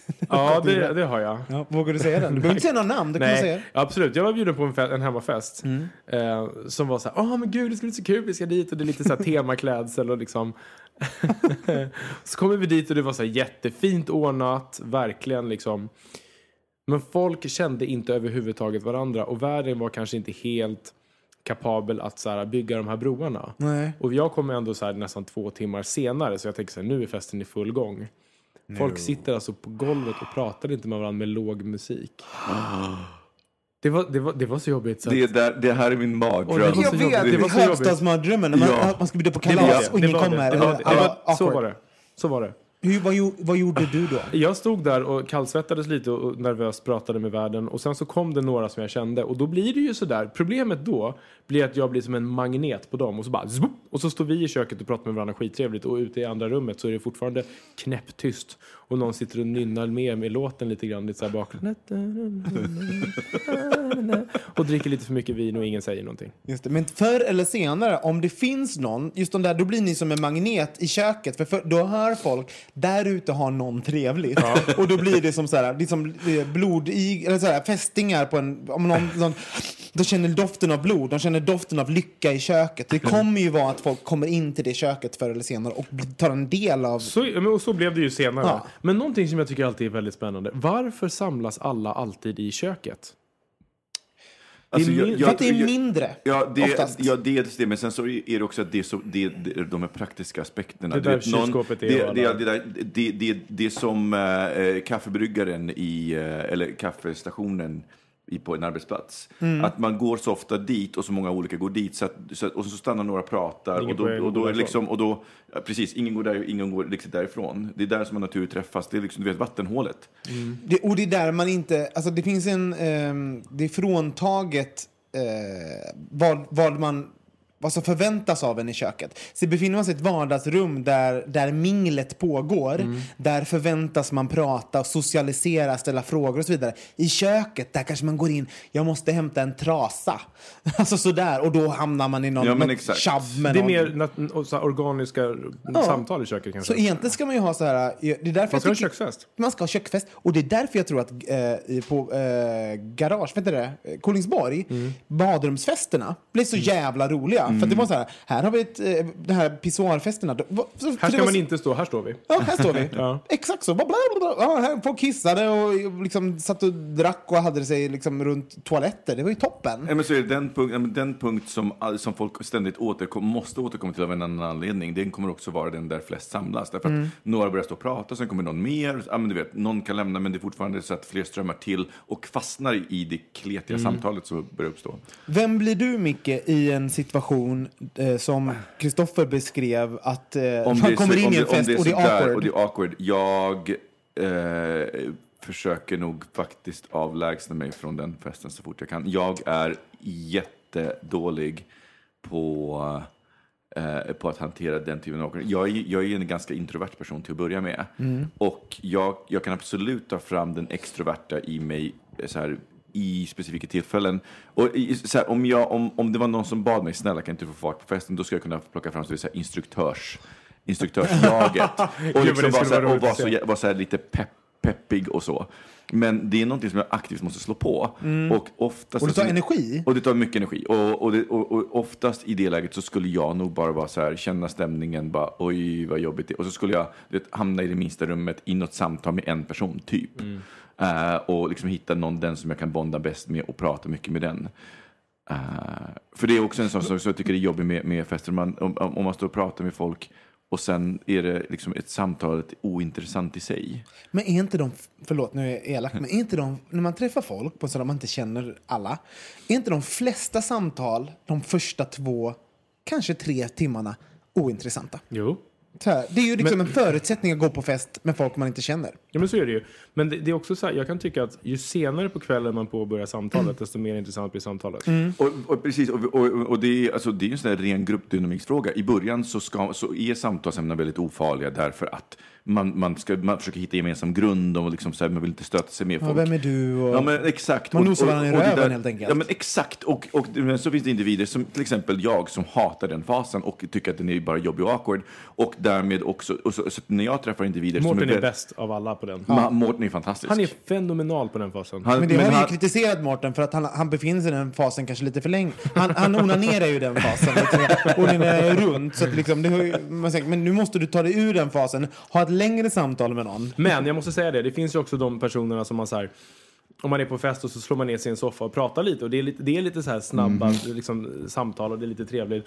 Ja, det, det har jag. Ja, vågar du säga den? Du behöver inte säga några namn, det kan man säga. Nej, absolut. Jag var bjuden på en, fe- en hemmafest eh, som var så här, åh men gud det ska bli så kul, vi ska dit och det är lite så här temaklädsel och liksom. så kommer vi dit och det var så här jättefint ordnat, verkligen liksom. Men folk kände inte överhuvudtaget varandra och världen var kanske inte helt kapabel att så här, bygga de här broarna. Nej. Och jag kommer ändå så här, nästan två timmar senare så jag tänker så här, nu är festen i full gång. Folk sitter alltså på golvet och pratar inte med varandra med låg musik. Det var, det var, det var så jobbigt. Så att, Det, är där, det här är min mardröm. Jag vet, Det var högstadsmardrömmen. Man, Ja. man ska bjuda på kalas det. och ingen Det var kommer. så var det. Så var det. Hur, vad, vad gjorde du då? Jag stod där och kallsvettades lite och nervöst pratade med världen. Och sen så kom det några som jag kände. Och då blir det ju sådär. Problemet då blir att jag blir som en magnet på dem. Och så bara zvup, och så står vi i köket och pratar med varandra skittrevligt. Och ute i andra rummet så är det fortfarande knäpptyst och någon sitter och nynnar med med låten lite grann lite så här bakgrund. och dricker lite för mycket vin och ingen säger någonting. Just det. Men förr eller senare, om det finns någon, just de där, då blir ni som en magnet i köket. För, för då hör folk, där ute har någon trevligt. Och då blir det som så här, liksom blod i, eller så här, fästingar på en, om någon, någon, de känner doften av blod, de känner doften av lycka i köket. Det kommer ju vara att folk kommer in till det köket förr eller senare och tar en del av Så, ja, men och så blev det ju senare. Ja. Men någonting som jag tycker alltid är väldigt spännande. Varför samlas alla alltid i köket? Alltså, Det är jag- min- jag- för att det är jag- mindre. Ja, det, Oftast. ja, dels det, men sen så är det också att det är, så, det, det, de här praktiska aspekterna. Det där vet, någon- kylskåpet är det, det, det, där- det, det, det är som äh, kaffebryggaren i, eh, eller kaffestationen i, på en arbetsplats. Mm. Att man går så ofta dit och så många olika går dit så att, så att, och så stannar några och pratar Ingen och då, och då är liksom, och då, precis, ingen går där, ingen går riktigt därifrån. Det är där som man naturligt träffas, det är liksom, du vet, vattenhålet. Det, och det är där man inte... Alltså det finns en... ehm, det är fråntaget eh, vad, vad man... Vad som förväntas av en i köket. Så befinner man sig i ett vardagsrum där, där minglet pågår, där förväntas man prata, socialisera, ställa frågor och så vidare. I köket, där kanske man går in, jag måste hämta en trasa. Alltså sådär, och då hamnar man i någon, Ja, något tjabb med Det är någon. mer nat- så här organiska samtal i köket kanske. Så egentligen ska man ju ha så här... Det är därför Man jag ska ha köksfest. man ska ha köksfest. Och det är därför jag tror att eh, på eh, Garage, vet du det? Kolingsborg, Mm. badrumsfesterna blev så jävla roliga. För att det var så här, här har vi ett, eh, de här pissoarfesterna. För Här det ska man så- inte stå, här står vi. Ja, här står vi. Ja. Exakt så. Bla, bla, bla. Ja, här, folk kissade och liksom satt och drack och hade sig liksom runt toaletter. Det var ju toppen. Ja, men så är det den, punkt, den punkt som, som folk ständigt återkom, måste återkomma till av en annan anledning, den kommer också vara den där flest samlas. Därför att några börjar stå och prata, sen kommer någon mer, ja, men du vet, någon kan lämna, men det är fortfarande så att fler strömmar till och fastnar i det kletiga samtalet som börjar uppstå. Vem blir du, Micke, i en situation eh, som Kristoffer beskrev att eh, Om man det kommer så- in i en fest och det är sådär awkward? Och det är awkward. Jag eh, försöker nog faktiskt avlägsna mig från den festen så fort jag kan. Jag är jättedålig på, eh, på att hantera den typen av awkward. Jag är, jag är en ganska introvert person till att börja med. Mm. Och jag, jag kan absolut ta fram den extroverta i mig eh, så här, i specifika tillfällen. Och här, om, jag, om, om det var någon som bad mig, snälla kan inte få fart på festen, då skulle jag kunna plocka fram så, så här, instruktörs, instruktörslaget. och liksom vara så, här, och att så, vara så här lite pepp, peppig och så. Men det är någonting som jag aktivt måste slå på. Och, oftast, Mm. Och det tar energi? Och det tar mycket energi. Och, och, det, och, och oftast i det läget så skulle jag nog bara vara så här, känna stämningen, bara oj vad jobbigt det är. Och så skulle jag vet, hamna i det minsta rummet i något samtal med en person, typ. Eh, och liksom hitta någon, den som jag kan bonda bäst med och prata mycket med den. Eh, för det är också en sån sak som jag tycker är jobbig med, med fester. Man, om, om man står och pratar med folk och sen är det liksom ett samtal ointressant i sig. Men är inte de, förlåt nu är jag elak, men är inte de, när man träffar folk på sådana man inte känner alla, är inte de flesta samtal de första två, kanske tre timmarna ointressanta? Jo. Här, det är ju liksom en förutsättning att gå på fest med folk man inte känner. Ja men så är det ju. Men det, det är också så här, jag kan tycka att ju senare på kvällen man påbörjar samtalet, desto mer intressant blir samtalet. Och, och precis, och, och, och det, är, alltså, det är ju en sån där ren gruppdynamiksfråga. I början så, ska, så är samtalsämnen väldigt ofarliga därför att man, man, ska, man försöker hitta gemensam grund och liksom så här, man vill inte stöta sig med Ja, folk. vem är du? Och... Ja, men exakt. Man Och- nosar varandra i röven där- helt enkelt. Ja, men exakt. Och, och men så finns det individer som till exempel jag som hatar den fasen och tycker att den är bara jobbig och awkward. Och därmed också, och så, så när jag träffar individer Mårten som är är, bäst av alla på den. Ma- Mårten är fantastisk. Han är fenomenal på den fasen. Han- Men det har men ju han- kritiserat Mårten för att han, han befinner sig i den fasen kanske lite för länge. Han, han onanerar ju den fasen. Liksom, onanerar runt. Så att liksom, det har ju, man säger, men nu måste du ta dig ur den fasen. Ha ett längre samtal med någon. Men jag måste säga det, det finns ju också de personerna som man så här, om man är på fest och så slår man ner sig i en soffa och pratar lite och det är lite, det är lite så här snabba Mm. liksom, samtal och det är lite trevligt.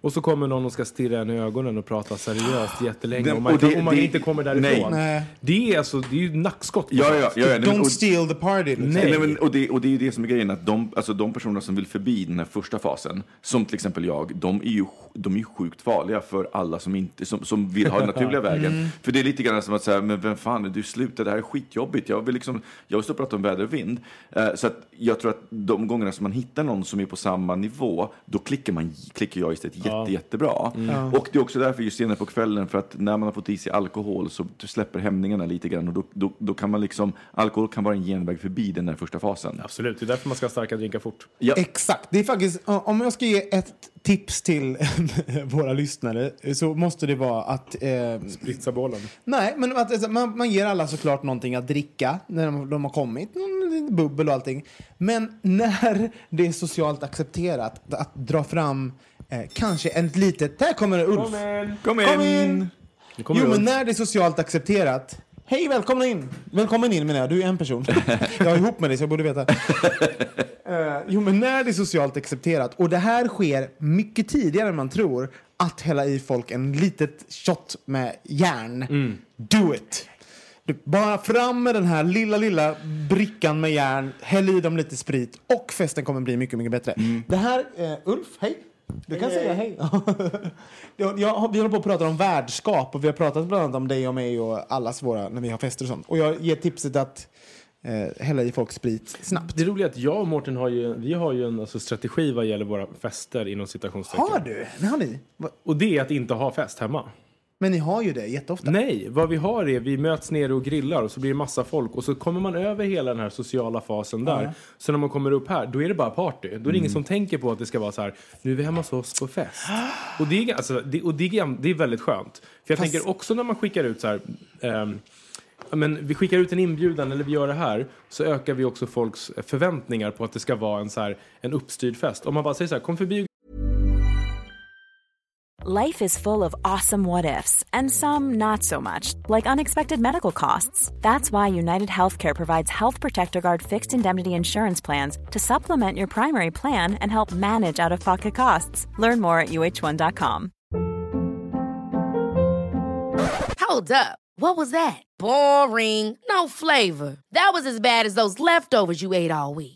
Och så kommer någon och ska stirra en i ögonen och prata seriöst jättelänge och man, och det- och man det- inte kommer därifrån. Nej. Det är alltså, det är ju nackskott. Ja, ja, ja, ja, nej, men- Don't och- steal the party. Liksom. Nej. Nej, men, och, det, och det är ju det som är grejen, att de, alltså de personer som vill förbi den här första fasen, som till exempel jag, de är ju, de är ju sjukt farliga för alla som, inte, som, som vill ha den naturliga vägen. För det är lite grann som att säga, men vem fan, du slutar, det här är skitjobbigt. Jag vill liksom, jag vill stå och prata om väder och vind. Eh, så att jag tror att de gångerna som man hittar någon som är på samma nivå, då klickar, man, klickar jag istället jätte, jättebra. Och det är också därför just senare på kvällen, för att när man har fått i sig alkohol så släpper hämningarna lite grann och då, då, då kan man liksom, alkohol kan vara en genväg förbi den där första fasen. Absolut, det är därför man ska ha starka drinkar fort. Ja. Exakt. Det är faktiskt, om jag ska ge ett tips till våra lyssnare så måste det vara att... Eh, Spritsa bollen. nej, men att, alltså, man, man ger alla såklart någonting att dricka när de, de har kommit. Någon bubbel och allting. Men när det är socialt accepterat att dra fram eh, kanske ett litet... Där kommer Ulf! Kom Kom in! Nu kommer Jo, Ulf. men när det är socialt accepterat. Hej, välkomna in! Välkommen in menar jag, du är en person. jag är ihop med dig så jag borde veta. Eh, jo, men när det är socialt accepterat, och det här sker mycket tidigare än man tror, att hälla i folk en litet shot med järn. Do it! Du, bara fram med den här lilla, lilla brickan med järn, häll i dem lite sprit och festen kommer bli mycket, mycket bättre. Det här, eh, Ulf, hej! Du kan säga hej. jag, jag, vi håller på att prata om värdskap och vi har pratat bland annat om dig och mig och allas våra när vi har fester och sånt. Och jag ger tipset att eh, hälla i folk sprit snabbt. Det roliga är att jag och Mårten har ju, vi har ju en alltså, strategi vad gäller våra fester inom citationstecken. Har du? Det har ni. Va- Och det är att inte ha fest hemma. Men ni har ju det jätteofta. Nej, vad vi har är vi möts nere och grillar och så blir det massa folk och så kommer man över hela den här sociala fasen där. Så när man kommer upp här, då är det bara party. Då är det Mm. ingen som tänker på att det ska vara så här, nu är vi hemma hos oss på fest. Och det är, alltså, det, och det är, det är väldigt skönt. För jag Fast- tänker också när man skickar ut så här, ja, men vi skickar ut en inbjudan eller vi gör det här så ökar vi också folks förväntningar på att det ska vara en, så här, en uppstyrd fest. Om man bara säger så här, kom förbi Life is full of awesome what ifs, and some not so much, like unexpected medical costs. That's why United Healthcare provides Health Protector Guard fixed indemnity insurance plans to supplement your primary plan and help manage out of pocket costs. Learn more at uh1.com. Hold up. What was that? Boring. No flavor. That was as bad as those leftovers you ate all week.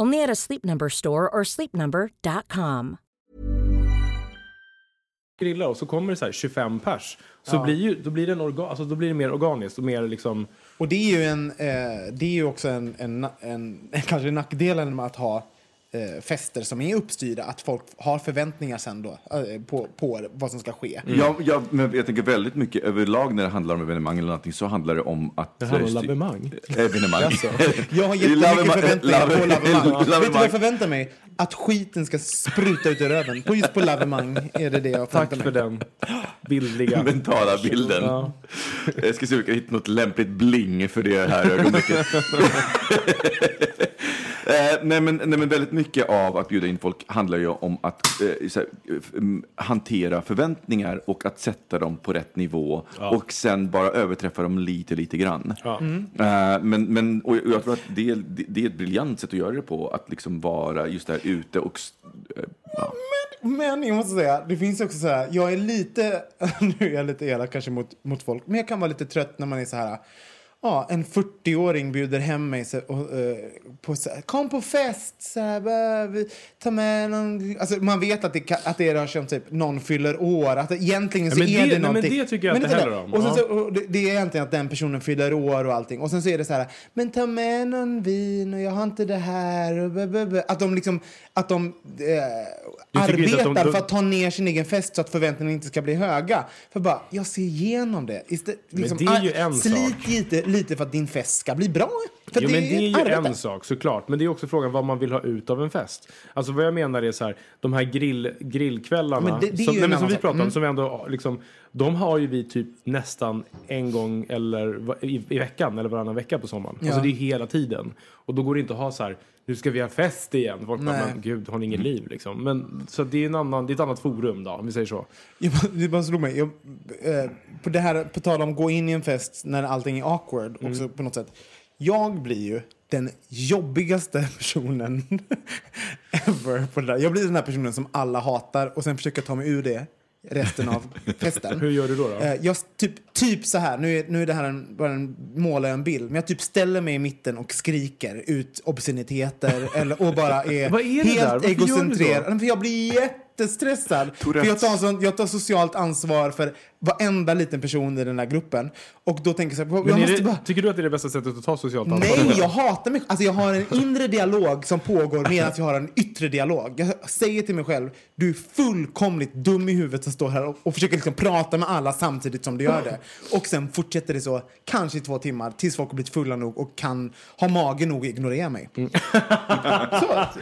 Only at a Sleep Number store or sleepnumber.com. grilla och så kommer det så här 25 pers. Så blir ju, då blir det en orga, alltså då blir det mer organiskt och mer liksom Och det är ju, en, eh, det är ju också en, en, en, kanske nackdelen med att ha eh, fester som är uppstyrda, att folk har förväntningar sen då eh, på, på vad som ska ske. Ja, ja, men jag tänker väldigt mycket överlag när det handlar om evenemang eller någonting så handlar det om att... Det handlar om styr- lavemang. Evenemang. Jag har jättemycket förväntningar på lave- lavemang. Vet du vad jag förväntar mig? Att skiten ska spruta ut i röven. På, just på lavemang är det det jag Tack för den bildliga. mentala bilden. Ja. Jag ska se om vi kan hitta något lämpligt bling för det här ögonblicket. Eh, nej, men, nej, men väldigt mycket av att bjuda in folk handlar ju om att eh, så här, mm, hantera förväntningar och att sätta dem på rätt nivå och sen bara överträffa dem lite, lite grann. Ja. Eh, men, men, och jag tror att det, är- det, det är ett briljant sätt att göra det på, att liksom vara just där ute och... Eh, ja. Men. Men jag måste säga, det finns också så här, jag är lite, nu är jag lite elak kanske mot, mot folk, men jag kan vara lite trött när man är så här, ja, en 40-åring bjuder hem mig så, och, eh, på så här, kom på fest, så här, ta med någon, alltså man vet att det, att det rör sig om typ någon fyller år, att egentligen Ja, så men är det- det, nej, men någonting. det tycker jag Men heller om. Och sen Ja. så, och det, det är egentligen att den personen fyller år och allting, och sen så är det så här, men ta med någon vin och jag har inte det här och att de liksom, att de eh, Att arbetar de- för att ta ner sin egen fest så att förväntningarna inte ska bli höga. För bara, jag ser igenom det. Istä- liksom, det är ju en slit sak. lite, lite för att din fest ska bli bra. För Jo, men det är ju arbete. en sak såklart. Men det är också frågan vad man vill ha ut av en fest. Alltså vad jag menar är så här, de här grill, grillkvällarna Men det- det som, nej, men som vi pratar om, Mm. som vi ändå liksom, de har ju vi typ nästan en gång eller i, i veckan eller varannan vecka på sommaren. Ja. Alltså det är hela tiden. Och då går det inte att ha så här, nu ska vi ha fest igen. Folk bara, men gud, har ni inget liv liksom? Men så det är en annan, det är ett annat forum då, om vi säger så. Jag, det bara slog mig. Jag, eh, på, det här, på tal om gå in i en fest när allting är awkward Mm. också på något sätt. Jag blir ju den jobbigaste personen ever på det där. Jag blir den här personen som alla hatar och sen försöker ta mig ur det resten av festen. Hur gör du då? då? Eh, Jag typ, typ så här, nu är, nu är det här en, bara en, målar jag en bild, men jag typ ställer mig i mitten och skriker ut obsceniteter eller, och bara är, Vad är helt egocentrerad. För jag blir jättestressad. För jag, tar sånt, jag tar socialt ansvar för varenda liten person i den här gruppen. Och då tänker jag så här, jag måste det, bara... Tycker du att det är det bästa sättet att ta socialt ansvar? Nej, jag hatar mig Alltså jag har en inre dialog som pågår medan jag har en yttre dialog. Jag säger till mig själv, du är fullkomligt dum i huvudet som står här och, och försöker liksom prata med alla samtidigt som du gör det. Och sen fortsätter det så, kanske i två timmar, tills folk har blivit fulla nog och kan ha mage nog att ignorera mig. så,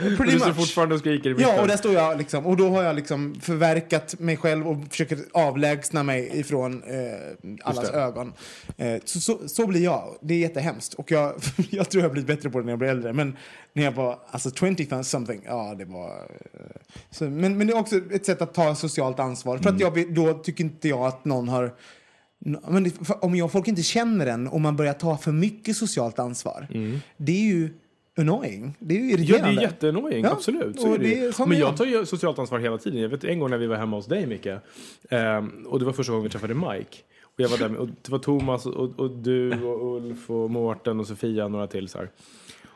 Men pretty du står fortfarande och skriker i mitten. Ja, och där står jag liksom. Och då har jag liksom förverkat mig själv och försöker avlägsna mig ifrån eh, allas ögon. Eh, så, så, så blir jag. Det är jättehemskt. Och jag, jag tror jag blir bättre på det när jag blir äldre. Men när jag var alltså 20 something, ja det var... Eh, så, men, men det är också ett sätt att ta socialt ansvar. För att jag, vill- då tycker inte jag att någon har... Men det, om jag, folk inte känner en och man börjar ta för mycket socialt ansvar, det är ju annoying. Det är ju Ja, det irriterande. är jätteannoying, Ja, absolut. Så det Men jag. tar ju socialt ansvar hela tiden. Jag vet en gång när vi var hemma hos dig, Micke, ehm, och det var första gången vi träffade Mike. Och jag var där med, och det var Thomas och, och du och Ulf och Mårten och Sofia och några till så här.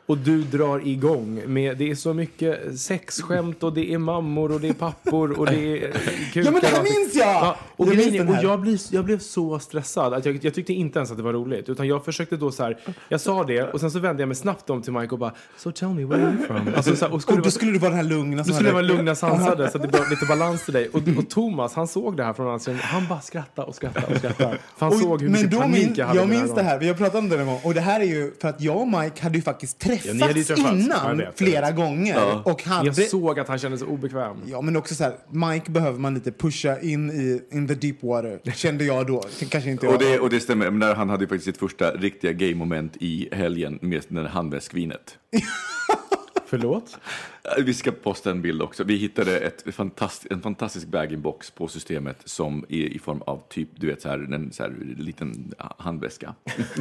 Och du drar igång med, det är så mycket sexskämt och det är mammor och det är pappor och det är kukar Ja, men det här minns jag! Ja, och Jag minns och jag, blir, jag blev så stressad att jag, jag tyckte inte ens att det var roligt. Utan jag försökte då så här, jag sa det och sen så vände jag mig snabbt om till Mike och bara So tell me where are you from? Alltså, så här, och skulle Och vara- då skulle du vara den här lugna då skulle jag vara lugna sansade så att det blev lite balans till dig. Och, och Thomas, han såg det här från hans Han bara skrattade och skrattade och skrattade. För han Och- såg hur mycket panik min, jag hade jag minns det här, vi har pratat om det en gång. Och det här är ju för att jag och Mike hade ju faktiskt träffats, Ja. Ja, innan jag flera vet. gånger. Och hade, Jag såg att han kände sig obekväm. Ja, men också så här, Mike behöver man lite pusha in i in the deep water, kände jag då. Kanske inte jag. Och det, och det stämmer, men där han hade ju faktiskt sitt första riktiga gay-moment i helgen med handväskvinet. Förlåt? Eh, Vi ska posta en bild också. Vi hittade ett fantast, en fantastisk bag-in-box på systemet som är i form av typ, du vet, så här, en så här, liten handväska.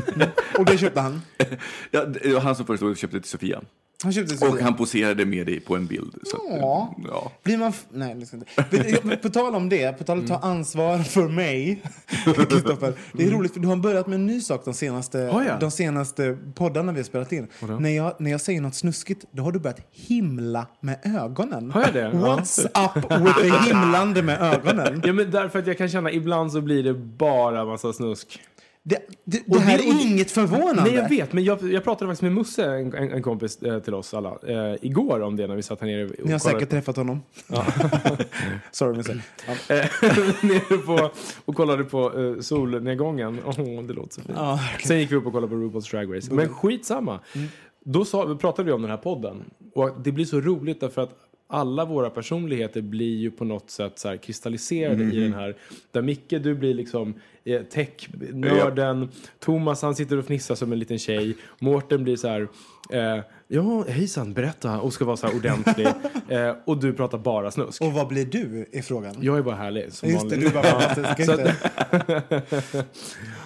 Och det köpte han. ja, det var han som föreslog att vi köpte till Sofia. Han köpte. Och han poserade med det på en bild. Så att, Ja. ja. Blir man... Nej, det ska inte. På tal om det, på tal om att ta ansvar för mig, Kristoffer. Det är roligt för du har börjat med en ny sak de senaste, Har jag? de senaste poddarna vi har spelat in. När jag, när jag säger något snuskigt, då har du börjat himla med ögonen. Har jag det? Ja. What's up with the himlande med ögonen? Ja, men därför att jag kan känna ibland så blir det bara massa snusk. Det, det, det här är inget förvånande. Nej, jag vet, men jag, jag pratade faktiskt med Musse, en, en, kompis eh, till oss alla, eh, igår om det när vi satt här nere. och Ni har kollade säkert träffat honom. Sorry, Musse. Eh, nere på, och kollade på uh, solnedgången. Åh, det låter så fint. Ja, okej. Sen gick vi upp och kollade på RuPaul's Drag Race. Men skitsamma. Då sa, pratade vi om den här podden. Och det blir så roligt därför att alla våra personligheter blir ju på något sätt så kristalliserade i den här. Där Micke, du blir liksom eh, tech-nörden. Thomas, han sitter och fnissar som en liten tjej. Mårten blir så här, eh, ja hejsan, berätta. Och ska vara så här ordentlig. eh, och du pratar bara snusk. Och vad blir du i frågan? Jag är bara härlig som Just det, vanligt. du är bara.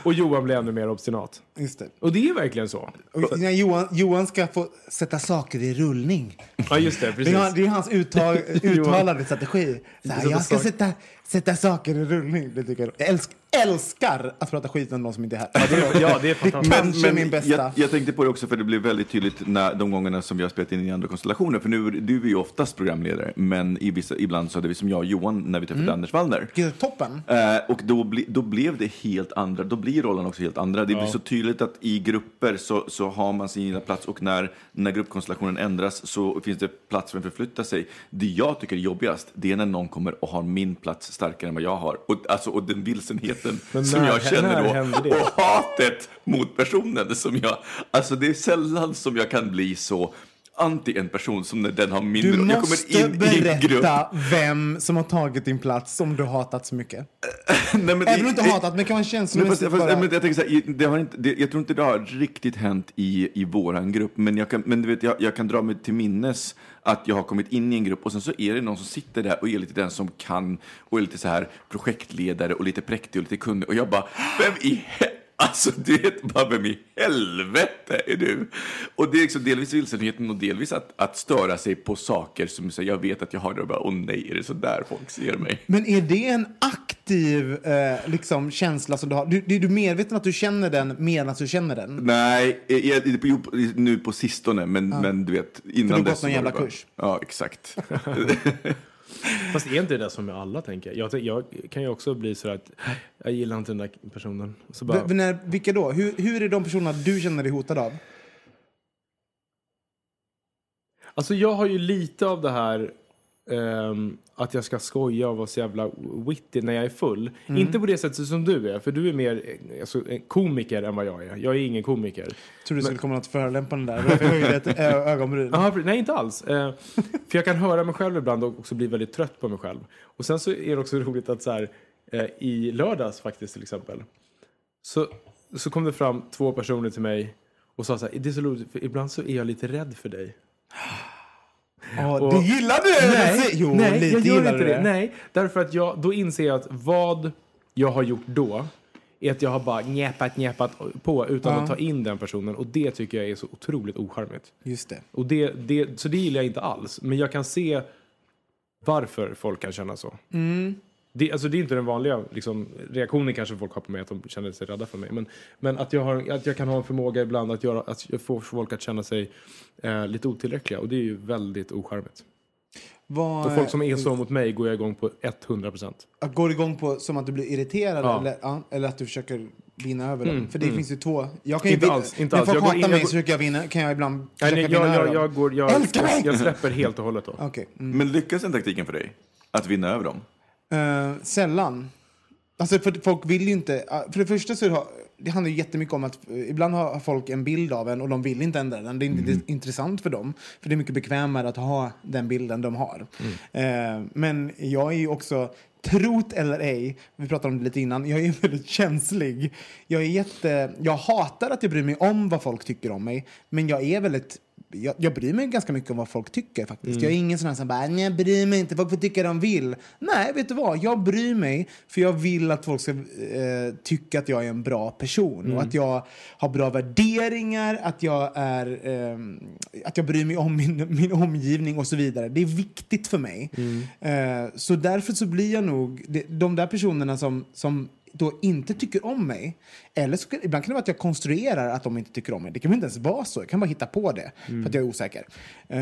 Det. Och Johan blir ännu mer obstinat. Just det. Och det är verkligen så. Och när Johan, Johan ska få sätta saker i rullning. Ja, just det. Det Precis. är, han- det är hans uttag, uttalade strategi. Så här, jag ska sätta, sätta saker i rullning. Det tycker jag. jag älsk, älskar att prata skit om någon som inte är här. Ja, det är, ja, det är fantastiskt. kanske min bästa. jag, jag tänkte på det också för det blev väldigt tydligt när, de gångerna som vi har spelat in i andra konstellationer. För nu, du är ju oftast programledare, men i vissa, ibland så hade vi som jag och Johan när vi träffade Mm. Anders Wallner. Är toppen. Eh, och då, bli, då blev det helt andra, då blir rollen också helt andra. Det blir så tydligt att i grupper så, så har man sin givna plats och när, när gruppkonstellationen ändras så finns det plats för att förflytta sig. Det jag tycker är jobbigast, det är när någon kommer och har min plats starkare än vad jag har. Och, alltså, och den vilsenheten Men som när- jag känner när då och hatet mot personen som jag, alltså det är sällan som jag kan bli så anti en person som när den har min Du roll. Jag måste kommer in i berätta vem som har tagit din plats som du hatat så mycket. Nej, men Även om i- du inte i- hatat, men kan vara känslomässigt fast, bara... men jag, tänker så här, i- det har inte, det, jag tror inte det har riktigt hänt i, i våran grupp, men, jag kan, men du vet, jag, jag kan dra mig till minnes att jag har kommit in i en grupp och sen så är det någon som sitter där och är lite den som kan och är lite så här projektledare och lite präktig och lite kunnig och jag bara, vem i Alltså, du vet bara vem i helvete är du? Och det är liksom delvis vilsenheten och delvis att, att störa sig på saker som så, jag vet att jag har det och bara, åh nej, är det så där folk ser mig? Men är det en aktiv eh, liksom, känsla som du har? Du, är du medveten att du känner den medan du känner den? Nej, jag, jag, nu på sistone, men, men du vet, innan För du har dess gått någon jävla det bara- kurs. Ja, exakt. Fast är inte det som med alla tänker jag? jag? Kan ju också bli så att jag gillar inte den där personen. Så bara, V- när, vilka då? Hur, hur är de personerna du känner dig hotad av? Alltså jag har ju lite av det här ehm, att jag ska skoja och vara så jävla witty när jag är full. Mm. Inte på det sättet som du är, för du är mer eh, alltså, komiker än vad jag är. Jag är ingen komiker. Tror du skulle komma något förolämpande där? Därför höjde jag ett ö- ögonbryn. Aha, nej, inte alls. Eh, för jag kan höra mig själv ibland och också bli väldigt trött på mig själv. Och sen så är det också roligt att så här, eh, i lördags faktiskt till exempel, så, så kom det fram två personer till mig och sa så här, det är så roligt, för ibland så är jag lite rädd för dig. Ja, Och- det gillar du! Nej, jo, nej lite jag gör inte du det. Nej, därför att jag, då inser jag att vad jag har gjort då är att jag har bara njäpat, njäpat på utan Ja. att ta in den personen. Och det tycker jag är så otroligt ocharmigt. Just det. Och det, det, så det gillar jag inte alls. Men jag kan se varför folk kan känna så. Mm. Det, alltså det är inte den vanliga liksom, reaktionen kanske folk har på mig, att de känner sig rädda för mig. Men, men att, jag har, att jag kan ha en förmåga ibland att, göra, att jag får folk att känna sig eh, lite otillräckliga. Och det är ju väldigt ocharmigt. Vad, Och folk som är så mot mig går jag igång på 100 procent. Att går igång på som att du blir irriterad Ja. eller, ja, eller att du försöker vinna över dem? Mm, För det mm. finns ju två. Jag kan ju Inte vinna- alls, inte när folk Jag hatar mig jag går- så försöker jag, vinna, kan jag ibland Nej, nej, vinna jag, över jag, jag, går, jag, Älskar mig! jag, jag släpper helt och hållet då. Okej. Mm. Men lyckas den taktiken för dig? Att vinna över dem? Eh, sällan. Alltså för folk vill ju inte... uh, För det första så har, det handlar ju jättemycket om att uh, ibland har folk en bild av en och de vill inte ändra den. Det är inte Mm. intressant för dem. För det är mycket bekvämare att ha den bilden de har. Mm. Eh, men jag är ju också, trot eller ej, vi pratade om det lite innan, jag är väldigt känslig. Jag är jätte... Jag hatar att jag bryr mig om vad folk tycker om mig. Men jag är väldigt... Jag, jag bryr mig ganska mycket om vad folk tycker faktiskt. Jag är ingen sån här som bara, nej jag bryr mig inte, folk får tycka de vill. Nej, vet du vad? Jag bryr mig för jag vill att folk ska eh, tycka att jag är en bra person. Och att jag har bra värderingar, att jag är... ehm, att jag bryr mig om min, min omgivning och så vidare. Det är viktigt för mig. Eh, så därför så blir jag nog, det, de där personerna som, som då inte tycker om mig. Eller så, ibland kan det vara att jag konstruerar att de inte tycker om mig. Det kan väl inte ens vara så. Jag kan bara hitta på det för att jag är osäker. Eh,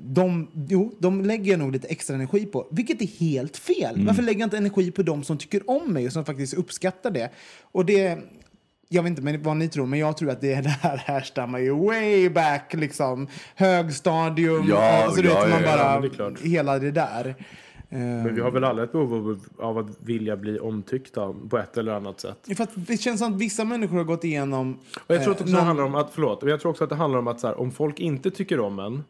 de, jo, de lägger jag nog lite extra energi på, vilket är helt fel. Varför lägger jag inte energi på de som tycker om mig och som faktiskt uppskattar det? Och det... Jag vet inte men vad ni tror, men jag tror att det, det här härstammar ju way back, liksom. Högstadium, Ja, alltså, du ja, vet, ja, ja, bara, det hela det där. Eh, Men vi har väl alla ett behov av, att vilja bli omtyckta på ett eller annat sätt. För att det känns som att vissa människor har gått igenom... Och jag tror att eh, också det någon- handlar om att, förlåt, jag tror också att det handlar om att så här, om folk inte tycker om en,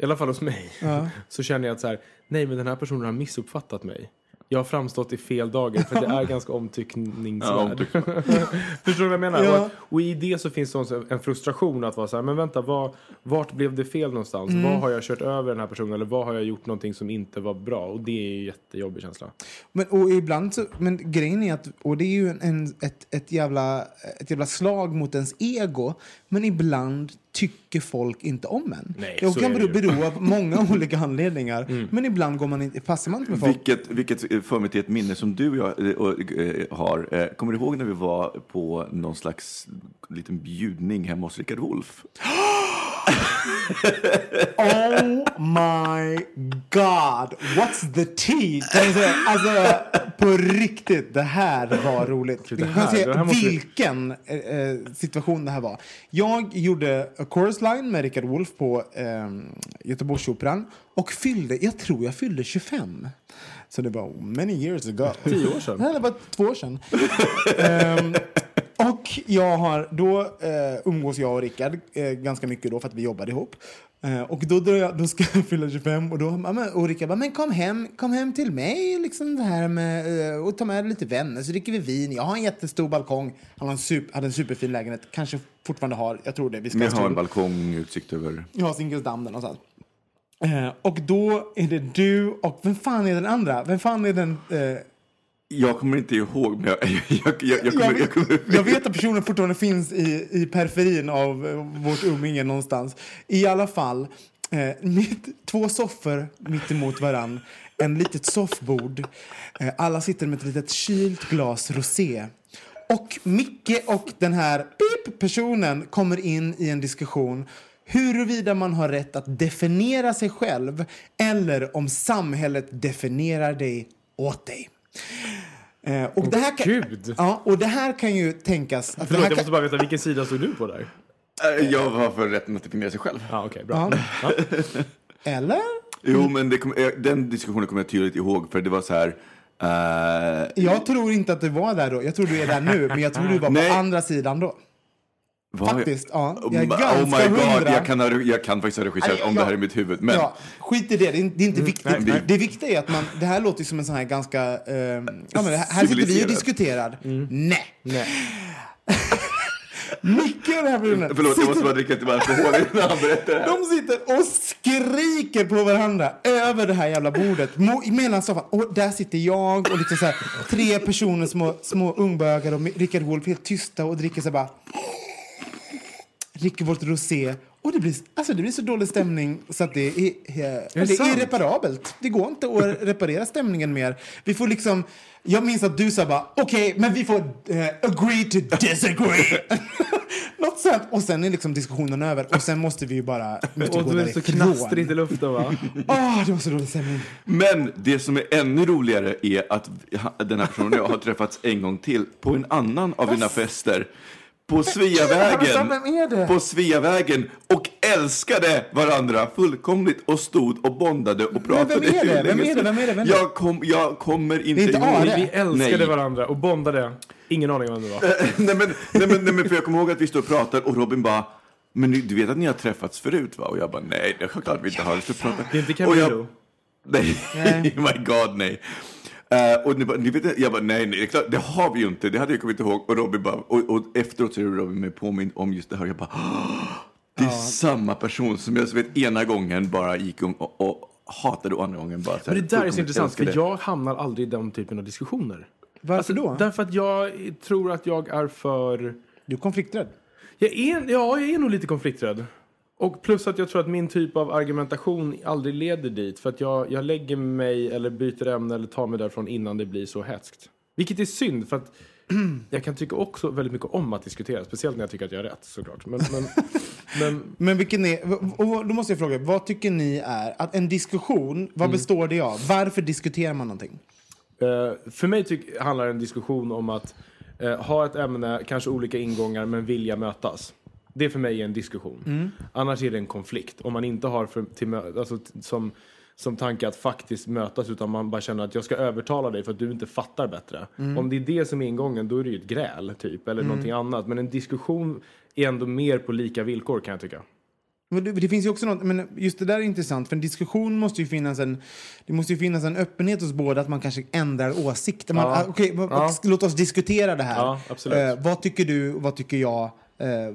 i alla fall hos mig, Ja. så känner jag att så här, nej men den här personen har missuppfattat mig. Jag har framstått i fel dagar för det är ganska omtyckningsvärd. Ja, omtyckningsvärd. Förstår du vad jag menar? Ja. Och, och i det så finns det en frustration att vara så här, men vänta, vad, vart blev det fel någonstans? Mm. Vad har jag kört över den här personen? Eller vad har jag gjort någonting som inte var bra? Och det är ju en jättejobbig känsla. Men, och ibland så, men grejen är att, och det är ju en, en, ett, ett, jävla, ett jävla slag mot ens ego, men ibland tycker folk inte om en. Nej, det kan bero, bero av många olika anledningar, men ibland går man inte, passar man inte med folk. Vilket, vilket för mig till ett minne som du och jag eh, och, eh, har. Eh, Kommer du ihåg när vi var på någon slags liten bjudning hemma hos Rickard Wolff? Oh my god, what's the tea? Alltså, på riktigt, det här var roligt. det här- se det här måste vi- vilken eh, eh, situation det här var. Jag gjorde A Chorus Line med Richard Wolff på eh, Göteborgsoperan och fyllde, jag tror jag fyllde 25. Så det var many years ago. Tio år sedan. Nej, det var två år sedan. Ehm, och jag har, då eh, umgås jag och Rickard eh, ganska mycket då för att vi jobbade ihop. Eh, och då, jag, då ska jag fylla 25 och, då, ja, Rickard bara, men kom hem, kom hem till mig liksom det här med, eh, och ta med lite vänner så dricker vi vin. Jag har en jättestor balkong. Han har en super, hade en superfin lägenhet, kanske fortfarande har, jag tror det. Vi ska Men har en balkong, utsikt över... jag har Zinkelsdamm där någonstans. Eh, och då är det du och, vem fan är den andra? Vem fan är den? Eh, Jag kommer inte ihåg, men jag, jag, jag, jag, kommer, jag, jag kommer... jag vet att personen fortfarande finns i, i periferin av eh, vårt umgänge någonstans. I alla fall, eh, mitt, två soffor mitt emot varann, en litet soffbord. Eh, alla sitter med ett litet kylt glas rosé. Och Micke och den här pip personen kommer in i en diskussion huruvida man har rätt att definiera sig själv eller om samhället definierar dig åt dig. Eh, och, det här kan, Gud. ja, och det här kan ju tänkas... Att det Förlåt, jag måste bara veta, vilken sida stod du på där? Eh, Jag var för rätten att definiera sig själv. Ja, okej, bra. Ja. Eller? Jo, men det kom, eh, den diskussionen kommer jag tydligt ihåg, för det var så här... eh, Jag tror inte att du var där då. Jag tror du är där nu, men jag tror du var Nej. på andra sidan då. Var jag- Faktiskt, ja. Jag är Oh ganska my god, hundra. jag kan, ha, jag kan faktiskt ha regisserat Nej, om det jag- här i mitt huvud. Men Ja, skit i det, det är, det är inte viktigt. nej, nej. Det viktiga är att man, det här låter som en sån här ganska, eh, ja men det här, sitter vi och diskuterar. Nej. Nej. Micke och den här personen Förlåt, jag måste sitter- bara dricka lite alkohol innan han berättar det här. De sitter och skriker på varandra över det här jävla bordet mellan soffan. Och där sitter jag och liksom så här, tre personer, små, små ungbögar och Rickard Wolff helt tysta och dricker så här bara... Dricker vårt rosé. Och det blir, alltså det blir så dålig stämning så att det är, eh, det är sant? irreparabelt. Det går inte att reparera stämningen mer. Vi får liksom... Jag minns att du sa bara, okej, men vi får eh, agree to disagree. Något sånt. Och sen är liksom diskussionen över. Och sen måste vi ju bara måste Och gå du är så knastrigt i luften va? Åh, det var så dålig stämning. Men det som är ännu roligare är att den här personen och jag har träffats en gång till på en annan av dina fester. På Sveavägen. På Sveavägen. Och älskade varandra fullkomligt och stod och bondade och pratade. vem är det? Vem är det? Vem är det? Vem är det? Jag, kom, jag kommer inte, inte ihåg. Are? Vi älskade Nej. varandra och bondade. Ingen aning om vem det var. nej, men, nej, men, nej, men för jag kommer ihåg att vi står och pratar och Robin bara men du vet att ni har träffats förut va? Och jag bara nej, det är klart vi inte har. Det är inte Camilo. Nej, my god nej. Eh, och ni bara, ni vet, jag bara, nej, nej, det, är klart, det har vi ju inte. Det hade jag kommit ihåg. Och Robin bara, och, och efteråt så är Robin mig påmind om just det här. Jag bara, "Åh, det är samma person som jag så vet ena gången bara gick om och, och hatade och andra gången bara så här, Men det där är så intressant, för jag hamnar aldrig i den typen av diskussioner. Varför då? Därför att jag tror att jag är för... Du är konflikträdd. Jag är, ja, jag är nog lite konflikträdd. Och plus att jag tror att min typ av argumentation aldrig leder dit. För att jag, jag lägger mig eller byter ämne eller tar mig därifrån innan det blir så hätskt. Vilket är synd för att jag kan tycka också väldigt mycket om att diskutera. Speciellt när jag tycker att jag har rätt såklart. Men, men, men Men vilken är, och då måste jag fråga, vad tycker ni är att en diskussion, vad Mm. består det av? Varför diskuterar man någonting? Eh, för mig tyck, handlar en diskussion om att eh, ha ett ämne, kanske olika ingångar, men vilja mötas. Det för mig är en diskussion. Annars är det en konflikt. Om man inte har för, till, alltså, som, som tanke att faktiskt mötas utan man bara känner att jag ska övertala dig för att du inte fattar bättre. Om det är det som är ingången då är det ju ett gräl typ eller någonting annat. Men en diskussion är ändå mer på lika villkor kan jag tycka. Men Det, det finns ju också något, men just det där är intressant, för en diskussion måste ju finnas en, det måste ju finnas en öppenhet hos båda att man kanske ändrar åsikter. Man, Ja. ah, vad- Ja. Låt oss diskutera det här. Ja. Eh, vad tycker du, vad tycker jag? Eh,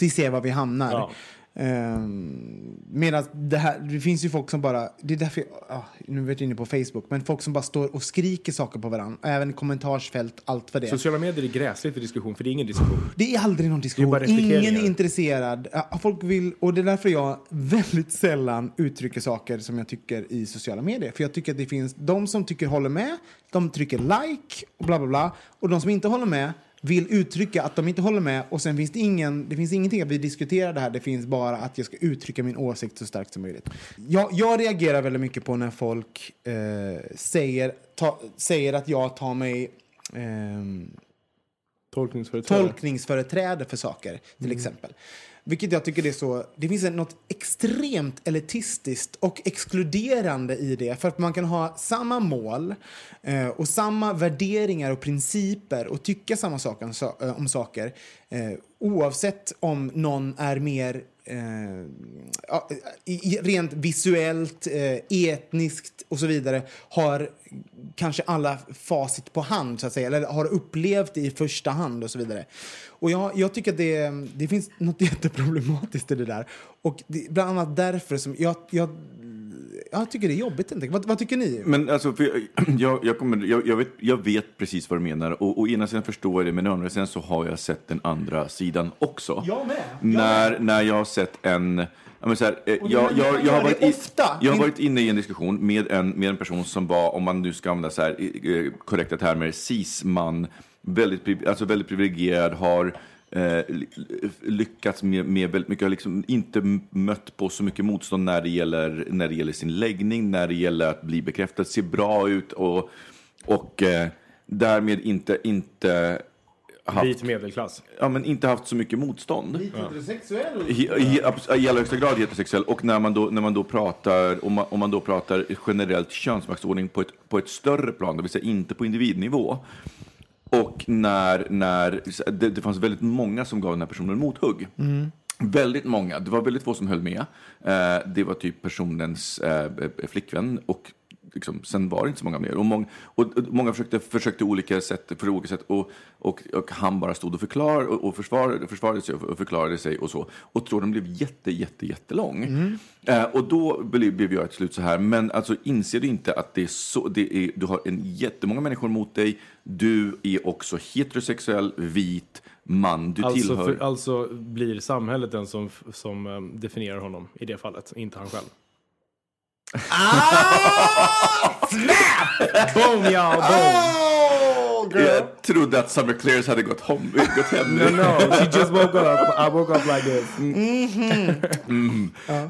vi ser var vi hamnar. Ja. Ehm, Medan det här, det finns ju folk som bara, det är därför, jag, ah, nu vet jag inne på Facebook, men folk som bara står och skriker saker på varandra, även i kommentarsfält, allt för det. Sociala medier är gräsligt för diskussion, för det är ingen diskussion. Det är aldrig någon är diskussion. bara Ingen är intresserad. Folk vill, och det är därför jag väldigt sällan uttrycker saker som jag tycker i sociala medier. För jag tycker att det finns de som tycker håller med, de trycker like och bla bla bla. Och de som inte håller med vill uttrycka att de inte håller med och sen finns det ingen, det finns ingenting att vi diskuterar det här, det finns bara att jag ska uttrycka min åsikt så starkt som möjligt. Jag, jag reagerar väldigt mycket på när folk eh, säger, ta, säger att jag tar mig ehm, Tolkningsföreträde. tolkningsföreträde för saker, till exempel. Vilket jag tycker det är så... Det finns något extremt elitistiskt och exkluderande i det. För att man kan ha samma mål eh, och samma värderingar och principer och tycka samma sak om, eh, om saker eh, oavsett om någon är mer eh, rent visuellt, eh, etniskt och så vidare har kanske alla facit på hand, så att säga, eller har upplevt det i första hand och så vidare. Och jag, jag tycker att det, det finns något jätteproblematiskt i det där. Och det, bland annat därför som jag, jag, jag tycker det är jobbigt. Inte? Vad, vad tycker ni? Men alltså, jag, jag, jag, kommer, jag, jag, vet, jag vet precis vad du menar. Och å ena sidan förstår jag det, men å andra sidan så har jag sett den andra sidan också. Jag med. Jag när, när jag har sett en... Ja, men så här, eh, jag, man- jag, man jag, har varit i, jag har varit inne i en diskussion med en, med en person som var, om man nu ska använda så här, eh, korrekta termer, cis-man, väldigt, alltså väldigt privilegierad, har eh, ly- lyckats med, med väldigt mycket, har liksom inte mött på så mycket motstånd när det, gäller, när det gäller sin läggning, när det gäller att bli bekräftad, se bra ut och, och eh, därmed inte, inte haft, Vit medelklass. ja, men inte haft så mycket motstånd. Heterosexuell? I, i, I allra högsta grad heterosexuell. Och när man då, när man då pratar, om man, om man då pratar generellt könsmaktsordning på ett, på ett större plan, det vill säga inte på individnivå. Och när, när det, det fanns väldigt många som gav den här personen mothugg. Väldigt många. Det var väldigt få som höll med. Eh, det var typ personens eh, flickvän och liksom, sen var det inte så många mer. Och, mång, och, och många försökte, försökte olika sätt, för olika sätt och, och, och han bara stod och förklarade och, och försvarade, försvarade sig och förklarade sig och så. Och tråden blev jätte, jätte, jättelång. Eh, och då blev, blev jag till slut så här, men alltså inser du inte att det är så, det är, du har en jättemånga människor mot dig, du är också heterosexuell, vit, man, du Alltså, tillhör... för, alltså blir samhället den som, som eh, definierar honom i det fallet, inte han själv. Oh! snap! boom, y'all. Boom. Oh! Jag trodde att Summer Clears hade gått, hem, gått hem. No, no, she just woke up. I woke up like this.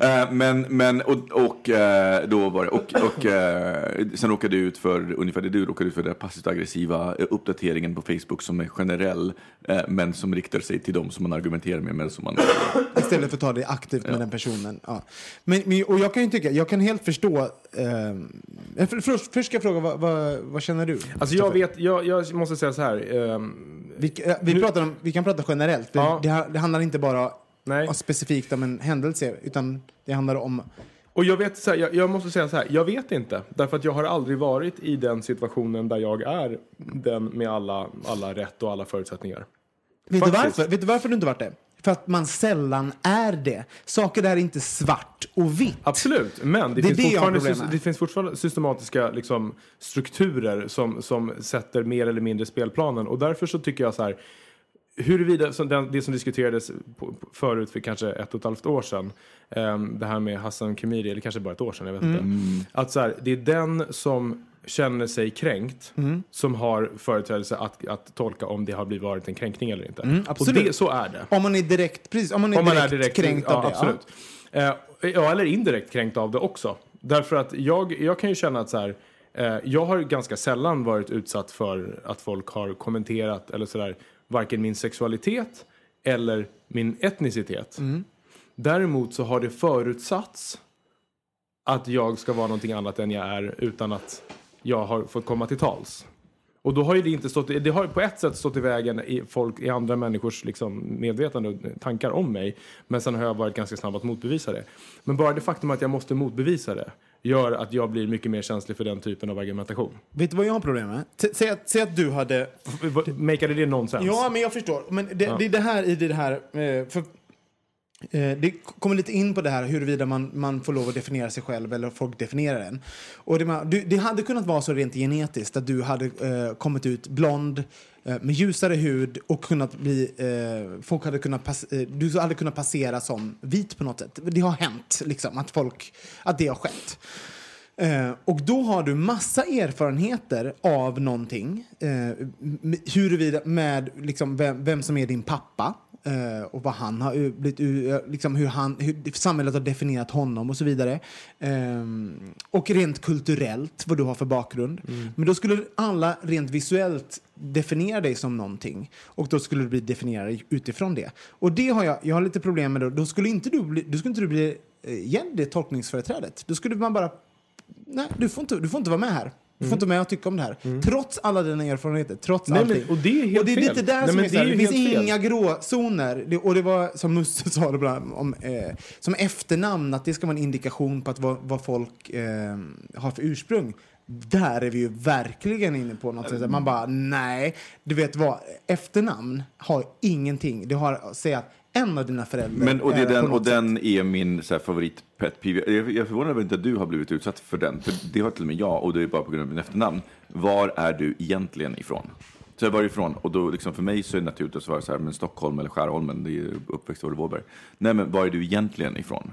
Eh, men, men och, och eh, då var det, och, och eh, sen råkade jag ut för ungefär det du råkade ut för, den passivt aggressiva uppdateringen på Facebook som är generell, men som riktar sig till dem som man argumenterar med, men som man... Istället för att ta det aktivt med den personen. Ja. Men, men, och jag kan ju tycka, jag kan helt förstå... För, först, först ska jag fråga, vad, vad, vad känner du? Alltså jag vet, jag, jag måste säga så här. ehm, Vi, eh, vi, Nu- pratar om, vi kan prata generellt. Ja. Det, det handlar inte bara nej. specifikt om en händelse, utan det handlar om... Och jag vet så här, jag, jag måste säga så här, jag vet inte. Därför att jag har aldrig varit i den situationen där jag är den med alla, alla rätt och alla förutsättningar. Vet du, varför? vet du varför du inte varit det? För att man sällan är det. Saker där är inte svart och vitt. Absolut, men det, Det finns, fortfarande, det finns fortfarande systematiska liksom, strukturer som, som sätter mer eller mindre spelplanen. Och därför så tycker jag så här, huruvida som den, det som diskuterades på, på, förut för kanske ett och ett halvt år sedan, ehm, det här med Hassan Khemiri, eller kanske bara ett år sedan, jag vet Mm. inte. Att så här, det är den som känner sig kränkt Mm. som har företrädelse att, att tolka om det har blivit varit en kränkning eller inte. och Mm, absolut. det, så är det. Om man är direkt, precis, om man är Om man direkt, är direkt kränkt ja, av det. Absolut. Eh, ja, eller indirekt kränkt av det också. Därför att jag, jag kan ju känna att så här, eh, jag har ganska sällan varit utsatt för att folk har kommenterat eller sådär, varken min sexualitet eller min etnicitet. Mm. Däremot så har det förutsatts att jag ska vara någonting annat än jag är utan att jag har fått komma till tals. Och då har ju det inte stått, det har på ett sätt stått i vägen i folk, i andra människors liksom medvetande och tankar om mig. Men sen har jag varit ganska snabb att motbevisa det. Men bara det faktum att jag måste motbevisa det gör att jag blir mycket mer känslig för den typen av argumentation. Vet du vad jag har problem med? T- Säg att, säg att du hade... Makade det nonsens? Ja, men jag förstår. Men det, det är det här i det här... eh, För, Eh, det kommer lite in på det här huruvida man, man får lov att definiera sig själv eller folk definierar en. Och det, man- du, det hade kunnat vara så rent genetiskt att du hade eh, kommit ut blond eh, med ljusare hud och kunnat bli... Eh, folk hade kunnat pass, eh, du hade kunnat passera som vit på något sätt. Det har hänt, liksom, att, folk, att det har skett. Eh, och då har du massa erfarenheter av någonting. Eh, huruvida med liksom, vem, vem som är din pappa. Eh, och vad han har blivit, u- liksom hur, han, hur samhället har definierat honom och så vidare. Ehm, och rent kulturellt, vad du har för bakgrund. Men då skulle alla rent visuellt definiera dig som någonting. Och då skulle du bli definierad utifrån det. Och det har jag, jag har lite problem med. Då, då skulle inte du bli, då skulle inte du bli eh, igen det tolkningsföreträdet. Då skulle man bara nej, du får inte, du får inte vara med här. Du får inte vara med och tycka om det här. Trots alla dina erfarenheter, trots Nej, men- allting. och det är helt och det är lite där Nej, som men är det är det finns fel. inga gråzoner. Det, och det var som Musse sa det bland, om, eh, som efternamn, att det ska vara en indikation på att vad, vad folk eh, har för ursprung. Där är vi ju verkligen inne på något sätt. Man bara, nej, du vet vad, efternamn har ingenting. Det har att säga att en av dina föräldrar Men, och, det är den, och den är min så här, favorit pet peeve. Jag, jag är förvånad över att inte du har blivit utsatt för den. För det har till och med jag, och det är bara på grund av min efternamn. Var är du egentligen ifrån? Så jag var ifrån, och då liksom för mig så är det naturligt att svara så här, men Stockholm eller Skärholmen, det är uppväxt i Vårberg. Nej, men var är du egentligen ifrån?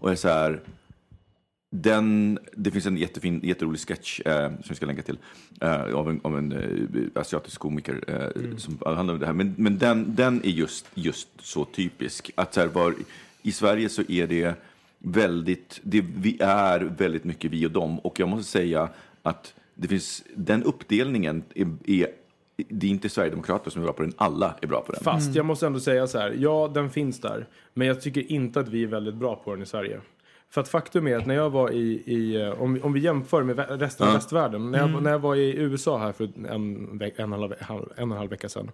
Och jag är så här, den, det finns en jättefin, jätterolig sketch eh, som jag ska länka till eh, av en, av en eh, asiatisk komiker eh, som handlar om det här. Men, men den, den är just, just så typisk. Att så här, var, I Sverige så är det väldigt, det, vi är väldigt mycket vi och dem. Och jag måste säga att det finns, den uppdelningen är, är det är inte Sverigedemokrater som är bra på den, alla är bra på den. Fast jag måste ändå säga så här, ja den finns där. Men jag tycker inte att vi är väldigt bra på den i Sverige. För att faktum är att när jag var i, i eh, om, om vi jämför med resten av västvärlden. När jag, när jag var i USA här för en, en, och en, halv, en och en halv vecka sedan.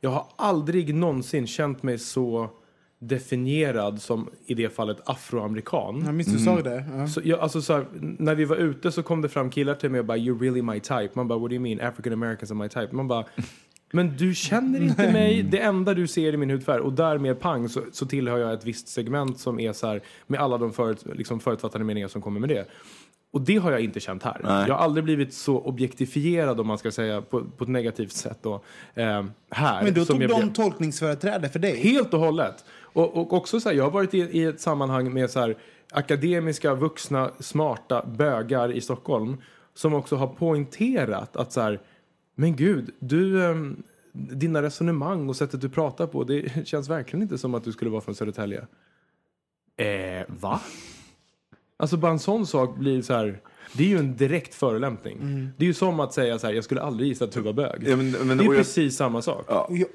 Jag har aldrig någonsin känt mig så definierad som i det fallet afroamerikan. Jag minns du sa det. Ja. Så jag, alltså så här, när vi var ute så kom det fram killar till mig och bara “You're really my type”. Man bara “What do you mean? African Americans are my type”. Man bara “Men du känner inte mig. Det enda du ser är min hudfärg” och därmed pang så, så tillhör jag ett visst segment som är så här med alla de förut, liksom förutfattade meningar som kommer med det. Och det har jag inte känt här. Nej. Jag har aldrig blivit så objektifierad om man ska säga på, på ett negativt sätt då, eh, här. Men då tog jag de blev- tolkningsföreträde för dig. Helt och hållet. Och, och också så här, jag har varit i, i ett sammanhang med så här, akademiska, vuxna, smarta bögar i Stockholm som också har poängterat att så här, men gud, du, ehm, dina resonemang och sättet du pratar på, det känns verkligen inte som att du skulle vara från Södertälje. Eh, va? Alltså bara en sån sak blir så här, det är ju en direkt förolämpning. Det är ju som att säga så här, jag skulle aldrig gissa att du var bög. Ja, men- men- det är jag- precis samma sak. Och Jag,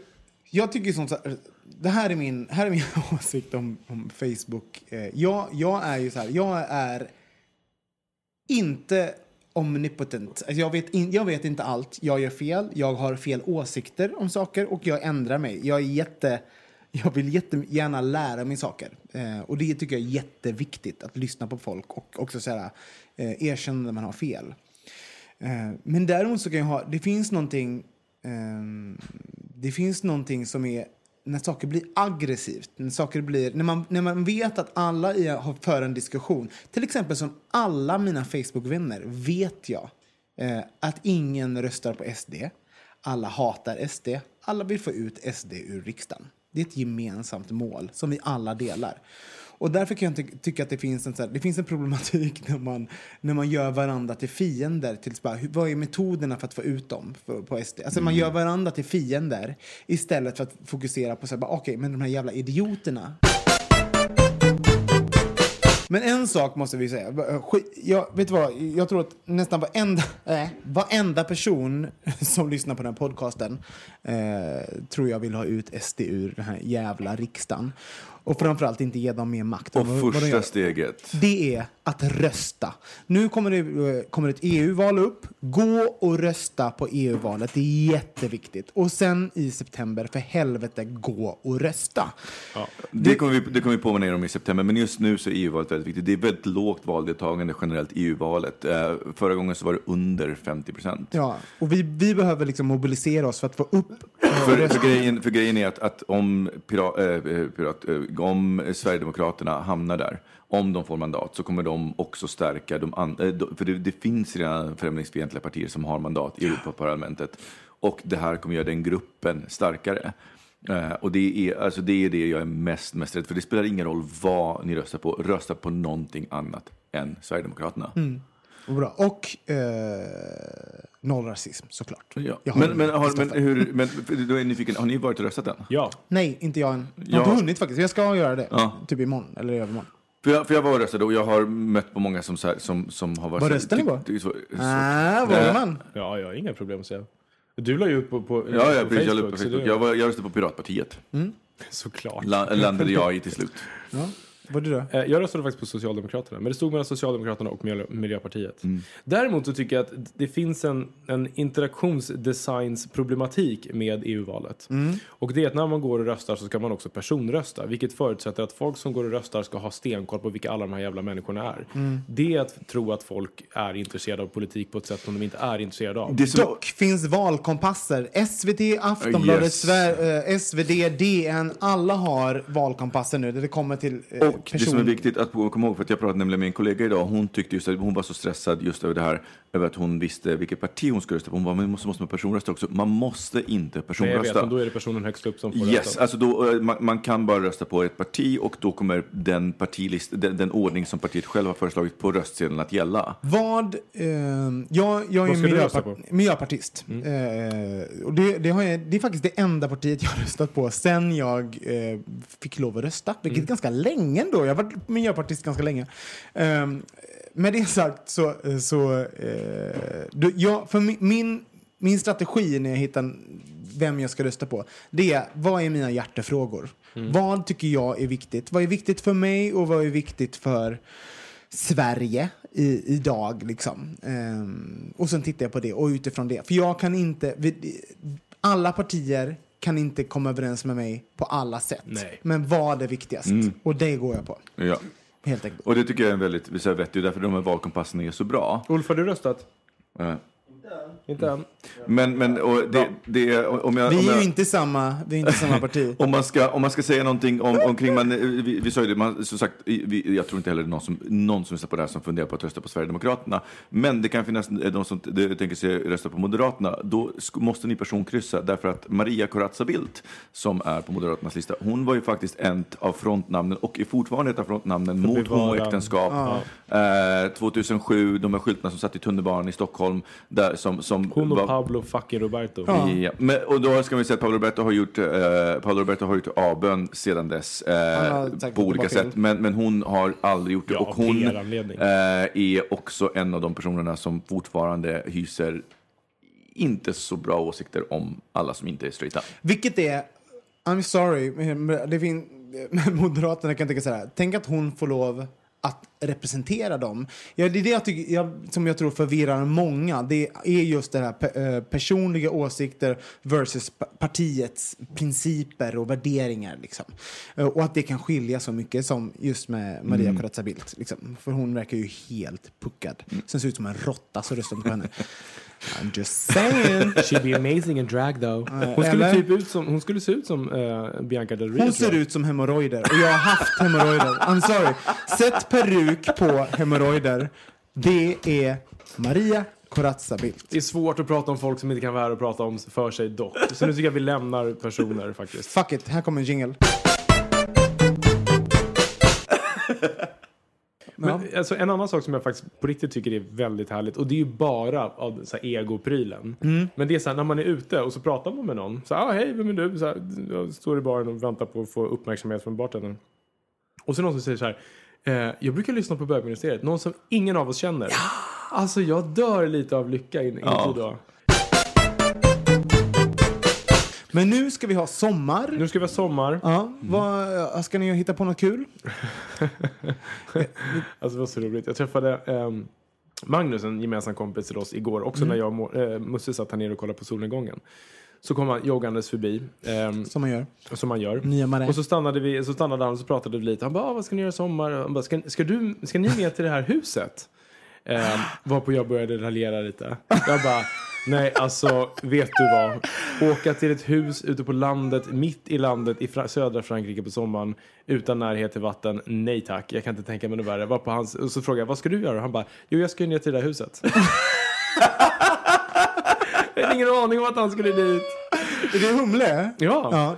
jag tycker sånt så här, det här är min, här är min åsikt om, om Facebook. Eh, jag, jag är ju så här, jag är inte omnipotent. Alltså jag, vet in, jag vet inte allt. Jag gör fel, jag har fel åsikter om saker och jag ändrar mig. Jag är jätte... Jag vill jättegärna lära mig saker. Eh, och det tycker jag är jätteviktigt, att lyssna på folk och också så här, eh, erkänna när man har fel. Eh, men däremot så kan jag ha, det finns någonting, ehm, det finns någonting som är när saker blir aggressivt, när saker blir, när man, när man vet att alla har för en diskussion, till exempel som alla mina Facebook-vänner vet jag eh, att ingen röstar på SD, alla hatar SD, alla vill få ut SD ur riksdagen. Det är ett gemensamt mål som vi alla delar. Och därför kan jag ty- tycka att det finns en, så här, det finns en problematik när man, när man gör varandra till fiender. Till, bara, vad är metoderna för att få ut dem för, på SD? Alltså man gör varandra till fiender istället för att fokusera på så här, bara, okej, men de här jävla idioterna. Men en sak måste vi säga. Skit- Jag, vet vad? Jag tror att nästan varenda, äh, varenda person som lyssnar på den här podcasten eh, tror jag vill ha ut SD ur den här jävla riksdagen. Och framförallt inte ge dem mer makt. Och första steget. Det är att rösta. Nu kommer det, eh, kommer ett EU-val upp. Gå och rösta på EU-valet. Det är jätteviktigt. Och sen i september, för helvete, gå och rösta. Det kommer, vi, det kommer vi påminna er om i september, men just nu så är EU-valet väldigt viktigt. Det är väldigt lågt valdeltagande generellt i EU-valet. Eh, förra gången så var det under 50 procent. Ja, och vi, vi behöver liksom mobilisera oss för att få upp eh, För, för, grejen, för grejen är att, att om, pirat, äh, pirat, eh, om Sverigedemokraterna hamnar där, om de får mandat, så kommer de också stärka de andra. För det, det finns redan främlingsfientliga partier som har mandat i Europaparlamentet. Och det här kommer göra den gruppen starkare. Eh, och det är, alltså det är det jag är mest, mest rädd för. Det spelar ingen roll vad ni röstar på. Rösta på någonting annat än Sverigedemokraterna. Och bra. Och eh, noll rasism, såklart. Ja. Men, men, har, men, hur, men då är jag nyfiken, har ni varit och röstat än? Ja. Nej, inte jag än. Jag har Ja. inte hunnit faktiskt. Jag ska göra det. Ja. Typ imorgon eller i övermorgon. För jag, för jag var röstade och jag har mött på många som, så här, som, som har varit... Vad röstade ni på? Ah, Eh, man? Ja, jag har inga problem att säga. Du la ju upp på, på, Ja, ja på precis. Jag, la upp på Facebook. jag, var, jag röstade på Piratpartiet. Såklart. La, landade jag i till slut. Ja. Vad är det då? Eh, Jag röstade faktiskt på Socialdemokraterna, men det stod mellan Socialdemokraterna och Miljö- Miljöpartiet. Mm. Däremot så tycker jag att det finns en, en interaktionsdesignsproblematik med EU-valet. Mm. Och det är att när man går och röstar så ska man också personrösta, vilket förutsätter att folk som går och röstar ska ha stenkoll på vilka alla de här jävla människorna är. Mm. Det är att tro att folk är intresserade av politik på ett sätt som de inte är intresserade av. Det som, Dock finns valkompasser. SVT, Aftonbladet, Yes. Sver- eh, SvD, DN. Alla har valkompasser nu. Det kommer till eh, och det som är viktigt att komma ihåg, för att jag pratade nämligen med en kollega idag, hon tyckte just att hon var så stressad just över det här, över att hon visste vilket parti hon skulle rösta på. Hon bara, men måste, måste man personrösta också? Man måste inte Men jag vet, personrösta. men då är det personen högst upp som får Yes, rösta. alltså då, eh, man, man kan bara rösta på ett parti och då kommer den, partilist, den, den ordning som partiet själv har föreslagit på röstsedeln att gälla. Vad... Eh, jag, jag är Vad ska du rösta miljöpar- på? Mm. miljöpartist. Eh, och det, det, har jag, det är faktiskt det enda partiet jag har röstat på sen jag eh, fick lov att rösta. Vilket Mm. är ganska länge ändå. Jag har varit miljöpartist ganska länge. Eh, med det sagt så... så eh, du, jag, för min, min, min strategi när jag hittar vem jag ska rösta på, det är vad är mina hjärtefrågor? Mm. Vad tycker jag är viktigt? Vad är viktigt för mig och vad är viktigt för Sverige i, idag. Liksom. Ehm, och sen tittar jag på det och utifrån det. För jag kan inte... vi- Alla partier kan inte komma överens med mig på alla sätt. Nej. Men vad är viktigast? Och det går jag på. Ja. Helt enkelt. Och det tycker jag är en väldigt vettigt, därför de här valkompasserna är så bra. Ulf, har du röstat? Eh, Inte än. Men, men och det, det, om jag... Vi om är jag, ju inte samma, vi är inte samma parti. Om man, ska, om man ska säga någonting om, omkring, man, vi, vi sa ju det, man, som sagt, vi, jag tror inte heller någon som, någon som lyssnar på det här som funderar på att rösta på Sverigedemokraterna. Men det kan finnas de som de tänker sig rösta på Moderaterna. Då måste ni personkryssa, därför att Maria Corazza Bildt, som är på Moderaternas lista, hon var ju faktiskt ett av frontnamnen och är fortfarande ett av frontnamnen mot bevara- homoäktenskap. Eh, 2007, de här skyltarna som satt i tunnelbanan i Stockholm, där, som, som Hon och var- Pablo fucking Roberto. Ja. Men, och då ska vi säga att Paolo Roberto har gjort, eh, Paolo Roberto har gjort avbön sedan dess eh, på olika sätt. Men, men hon har aldrig gjort det. Ja, och hon eh, är också en av de personerna som fortfarande hyser inte så bra åsikter om alla som inte är straighta. Vilket är, I'm sorry, men det fin, Moderaterna kan tänka så här, tänk att hon får lov att representera dem. Ja, det är det jag tycker, jag, som jag tror förvirrar många. Det är just det här pe, eh, personliga åsikter versus pa- partiets principer och värderingar. Liksom. Eh, och att det kan skilja så mycket som just med Maria Mm. Corazza Bildt. Liksom. För hon verkar ju helt puckad. Sen ser ut som en råtta så röstar på henne. I'm just saying. She'd be amazing in drag though. Hon skulle, typ ut som, hon skulle se ut som eh, Bianca Del Rio. Hon ser ut som hemorrojder och jag har haft hemorrojder. I'm sorry. Sätt peruk på hemorrojder. Det är Maria Corazza Bildt. Det är svårt att prata om folk som inte kan vara här och prata om för sig dock. Så nu tycker jag vi lämnar personer faktiskt. Fuck it, här kommer en jingle. Men, alltså, en annan sak som jag faktiskt på riktigt tycker är väldigt härligt och det är ju bara av så här, egoprylen. Men det är så här, när man är ute och så pratar man med någon. Så här, ah, hej, vem är du? Så här, jag står i baren och väntar på att få uppmärksamhet från bartendern. Och så någon som säger så här. Eh, jag brukar lyssna på bögministeriet. Någon som ingen av oss känner. Alltså jag dör lite av lycka in, inuti Ja. då. Men nu ska vi ha sommar. Nu ska vi ha sommar. Ja, vad, ska ni hitta på något kul? Alltså det var så roligt. Jag träffade ehm, Magnus, en gemensam kompis till oss, igår. Också Mm. när jag och eh, Musse satt här nere och kollade på solnedgången. Så kom han joggandes förbi. ehm, Som man gör. som man gör. Nya Marais. Och så stannade, vi, så stannade han och så pratade vi lite. Han bara, ah, vad ska ni göra i sommar? Han bara, ska, ska, du, ska ni med till det här huset? Eh, varpå jag började raljera lite. Jag bara, nej alltså vet du vad? Åka till ett hus ute på landet, mitt i landet i Fra- södra Frankrike på sommaren utan närhet till vatten, nej tack. Jag kan inte tänka mig något värre. Var på hans, och så frågade jag, vad ska du göra? Han bara, jo jag ska ju ner till det där huset. jag hade ingen aning om att han skulle dit. Är det Humle? Ja. Ja.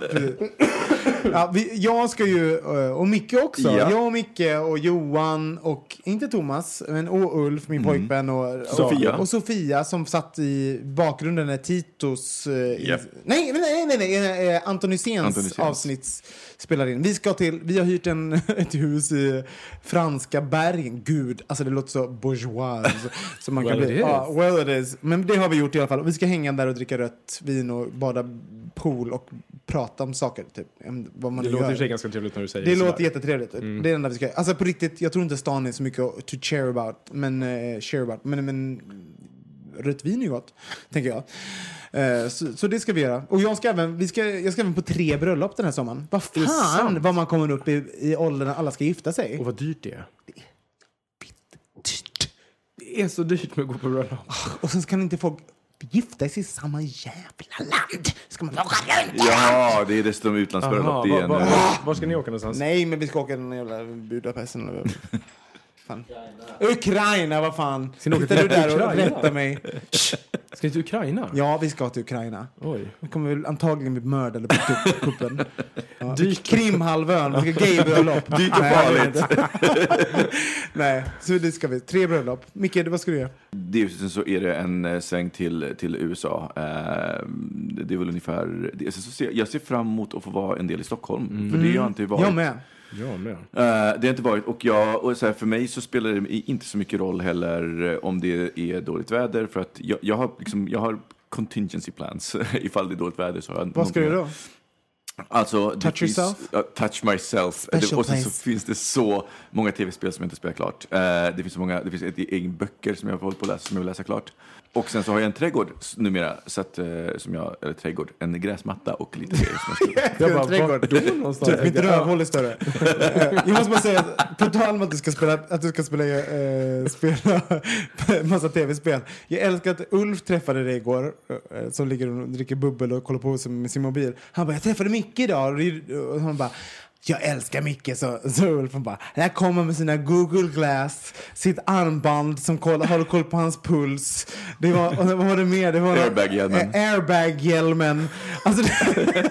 Ja, vi, jag ska ju, eh, och Micke också. Ja. Jag och Micke och Johan och, inte Thomas, men och Ulf, min pojkvän. Och, och, Sofia. Och Sofia som satt i bakgrunden när Titos... eh, i- Japp. Nej, nej, nej, nej, nej eh, Anton Hyséns avsnitt spelar in. Vi ska till, vi har hyrt en, ett hus i franska bergen. Gud, alltså det låter så bourgeois. som man kan Well, bli. it is. Ja, well it is. Men det har vi gjort i alla fall. Vi ska hänga där och dricka rött vin och bada pool och prata om saker. Typ. Vad man Det låter i gör. och för sig ganska trevligt när du säger Det sådär. låter jättetrevligt. Det är det enda vi ska Alltså på riktigt, jag tror inte stan är så mycket to share about. Men, eh, share about. men, men rött vin är ju gott, tänker jag. Eh, så, så det ska vi göra. Och jag ska även, vi ska, jag ska även på tre bröllop den här sommaren. Vad det fan vad man kommer upp i, i åldern när alla ska gifta sig. Och vad dyrt det är. Det är så dyrt med att gå på bröllop. Och sen kan inte folk gifta sig i samma jävla land. Ska man åka runt? Ja, det är dessutom utlandsbröllop. Var, var, eh, var, var ska ni åka någonstans? Nej, men vi ska åka den jävla Budapest fan. Ukraina, vad fan. Ska Sitter du till där och Ukraina? rättar mig? Ska ni till Ukraina? Ja, vi ska till Ukraina. Oj. Vi kommer väl antagligen bli mördade på kupp- kuppen. Ja. Krimhalvön, vi ska gaybröllop. Dyrt och farligt. Nej, så det ska vi. Tre bröllop. Micke, vad ska du göra? Dessutom så är det en eh, sväng till, till USA. Eh, det är väl ungefär... Det, sen så ser, jag ser fram emot att få vara en del i Stockholm. För det har jag inte varit. Jag med. Jag med. Eh, det har inte varit. Och, jag, och så här, för mig så spelar det inte så mycket roll heller eh, om det är dåligt väder. För att jag, jag, har, liksom, jag har contingency plans. Ifall det är dåligt väder så har jag Vad ska du någonting- då? Alltså, det Touch finns, yourself? ja, touch myself. Special Det, och sen så finns det så många tv-spel som jag inte spelar klart. Eh, det finns så många, det finns ett egen böcker som jag har hållit på att läsa, som jag vill läsa klart. Och sen så har jag en trädgård numera, så att, eh, som jag, eller trädgård, en gräsmatta och lite grejer som jag ska Jag bara, trädgård. vart då någonstans? Typ, mitt rövhål är större. Eh, jag måste bara säga, att på tal om att du ska spela, att du ska spela, eh, spela massa tv-spel. Jag älskar att Ulf träffade dig igår, eh, som ligger och dricker bubbel och kollar på med sin mobil. Han bara, jag träffade Micke idag. Och han bara, jag älskar Micke, så, så Ulf han bara, där kommer med sina Google Glass, sitt armband som koll, håller koll på hans puls. Det var, och vad var det mer? Det var Airbag-hjälmen. Eh, Airbag-hjälmen. Alltså, det,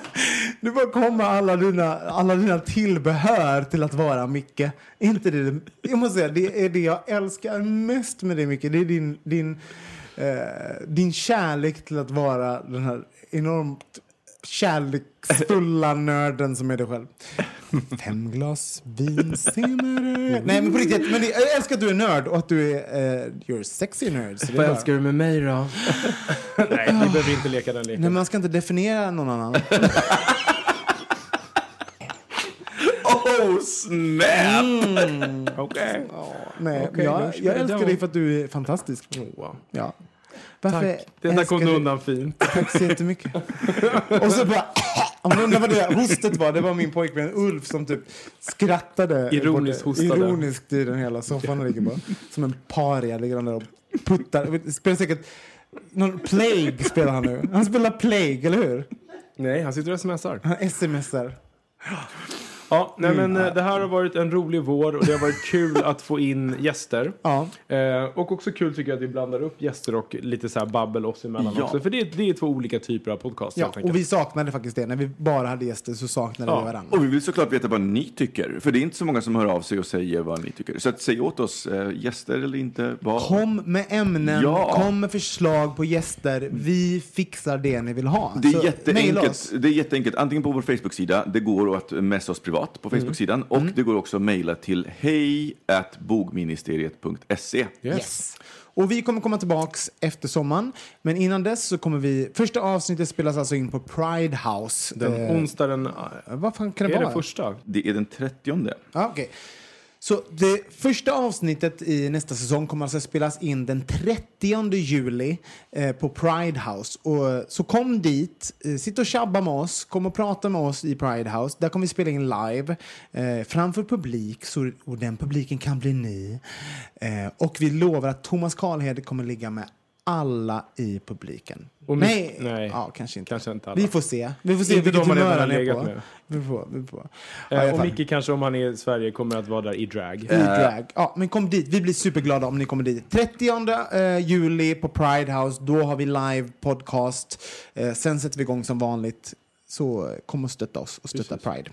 det bara kommer alla dina, alla dina tillbehör till att vara Micke. Inte det, jag måste säga, det är det jag älskar mest med dig Micke. Det är din, din, eh, din kärlek till att vara den här enormt kärleksfulla nörden som är dig själv. Fem glas vin senare. Nej men på riktigt, men jag älskar att du är nörd och att du är eh, you're sexy är Vad bara- älskar du med mig då? Nej, vi behöver inte leka den leken. Nej, man ska inte definiera någon annan. Oh, snap! Okej. Nej, Okej, jag, nu ska jag vi älskar dig för att du är fantastisk. Wow. Ja. Varför Tack. Det där kom du undan fint. Tack så jättemycket. Och så bara... Om du undrar vad det hostet var, det var min pojkvän Ulf som typ skrattade. Ironiskt hostade. Ironiskt i den hela soffan ligger på. Som en paria ligger han där och puttar. Spelar säkert... Någon Plague spelar han nu. Han spelar Plague, eller hur? Nej, han sitter och smsar. Han smsar. Ja, nej, men eh, det här har varit en rolig vår och det har varit kul att få in gäster. Ja. Eh, och också kul tycker jag att vi blandar upp gäster och lite så här babbel oss emellan Ja. också. För det, det är två olika typer av podcast Ja, och vi saknade faktiskt det. När vi bara hade gäster så saknade Ja, vi varandra. Och vi vill såklart veta vad ni tycker, för det är inte så många som hör av sig och säger vad ni tycker. Så att säg åt oss, eh, gäster eller inte, vad... Kom med ämnen, Ja. kom med förslag på gäster. Vi fixar det ni vill ha. Det är, Så jätteenkelt. det är jätteenkelt. Antingen på vår Facebook-sida, det går att messa oss privat på Facebook-sidan, och det går också att mejla till hej bogministeriet.se. Yes. Och vi kommer komma tillbaks efter sommaren. Men innan dess så kommer vi... Första avsnittet spelas alltså in på Pride House. Den Eh, onsdag den... vad fan kan det är vara? det första? Det är den 30. Ja, okej. Så det första avsnittet i nästa säsong kommer alltså spelas in den 30 juli eh, på Pride House. Och, eh, så kom dit, eh, sitt och tjabba med oss, kom och prata med oss i Pride House. Där kommer vi spela in live eh, framför publik, så, och den publiken kan bli ni. Eh, och vi lovar att Thomas Karlhed kommer ligga med alla i publiken. Och nej, nej, ja, kanske inte. kanske inte. Vi får se. Vi får se Inte vilket humör han är på. med. Vi får, vi får. Ja, i alla Eh, och. Micke kanske om han är i Sverige kommer att vara där i drag. I drag. Ja, men kom dit. Vi blir superglada om ni kommer dit. 30 eh, juli på Pride House. Då har vi live podcast. Eh, sen sätter vi igång som vanligt. Så eh, kom och stötta oss och stötta Pride.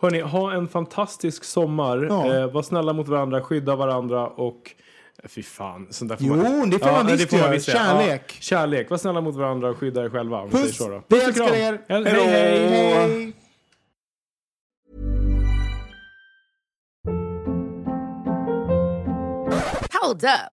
Hörni, ha en fantastisk sommar. Ja. Eh, var snälla mot varandra, skydda varandra och... eh, Fy fan, sånt där får Jo, man... det får man visst göra. Kärlek. Ja, kärlek. Var snälla mot varandra och skydda er själva. Om Puss! så då. Vi älskar er! Hej, hej, hej. hej. Hold up.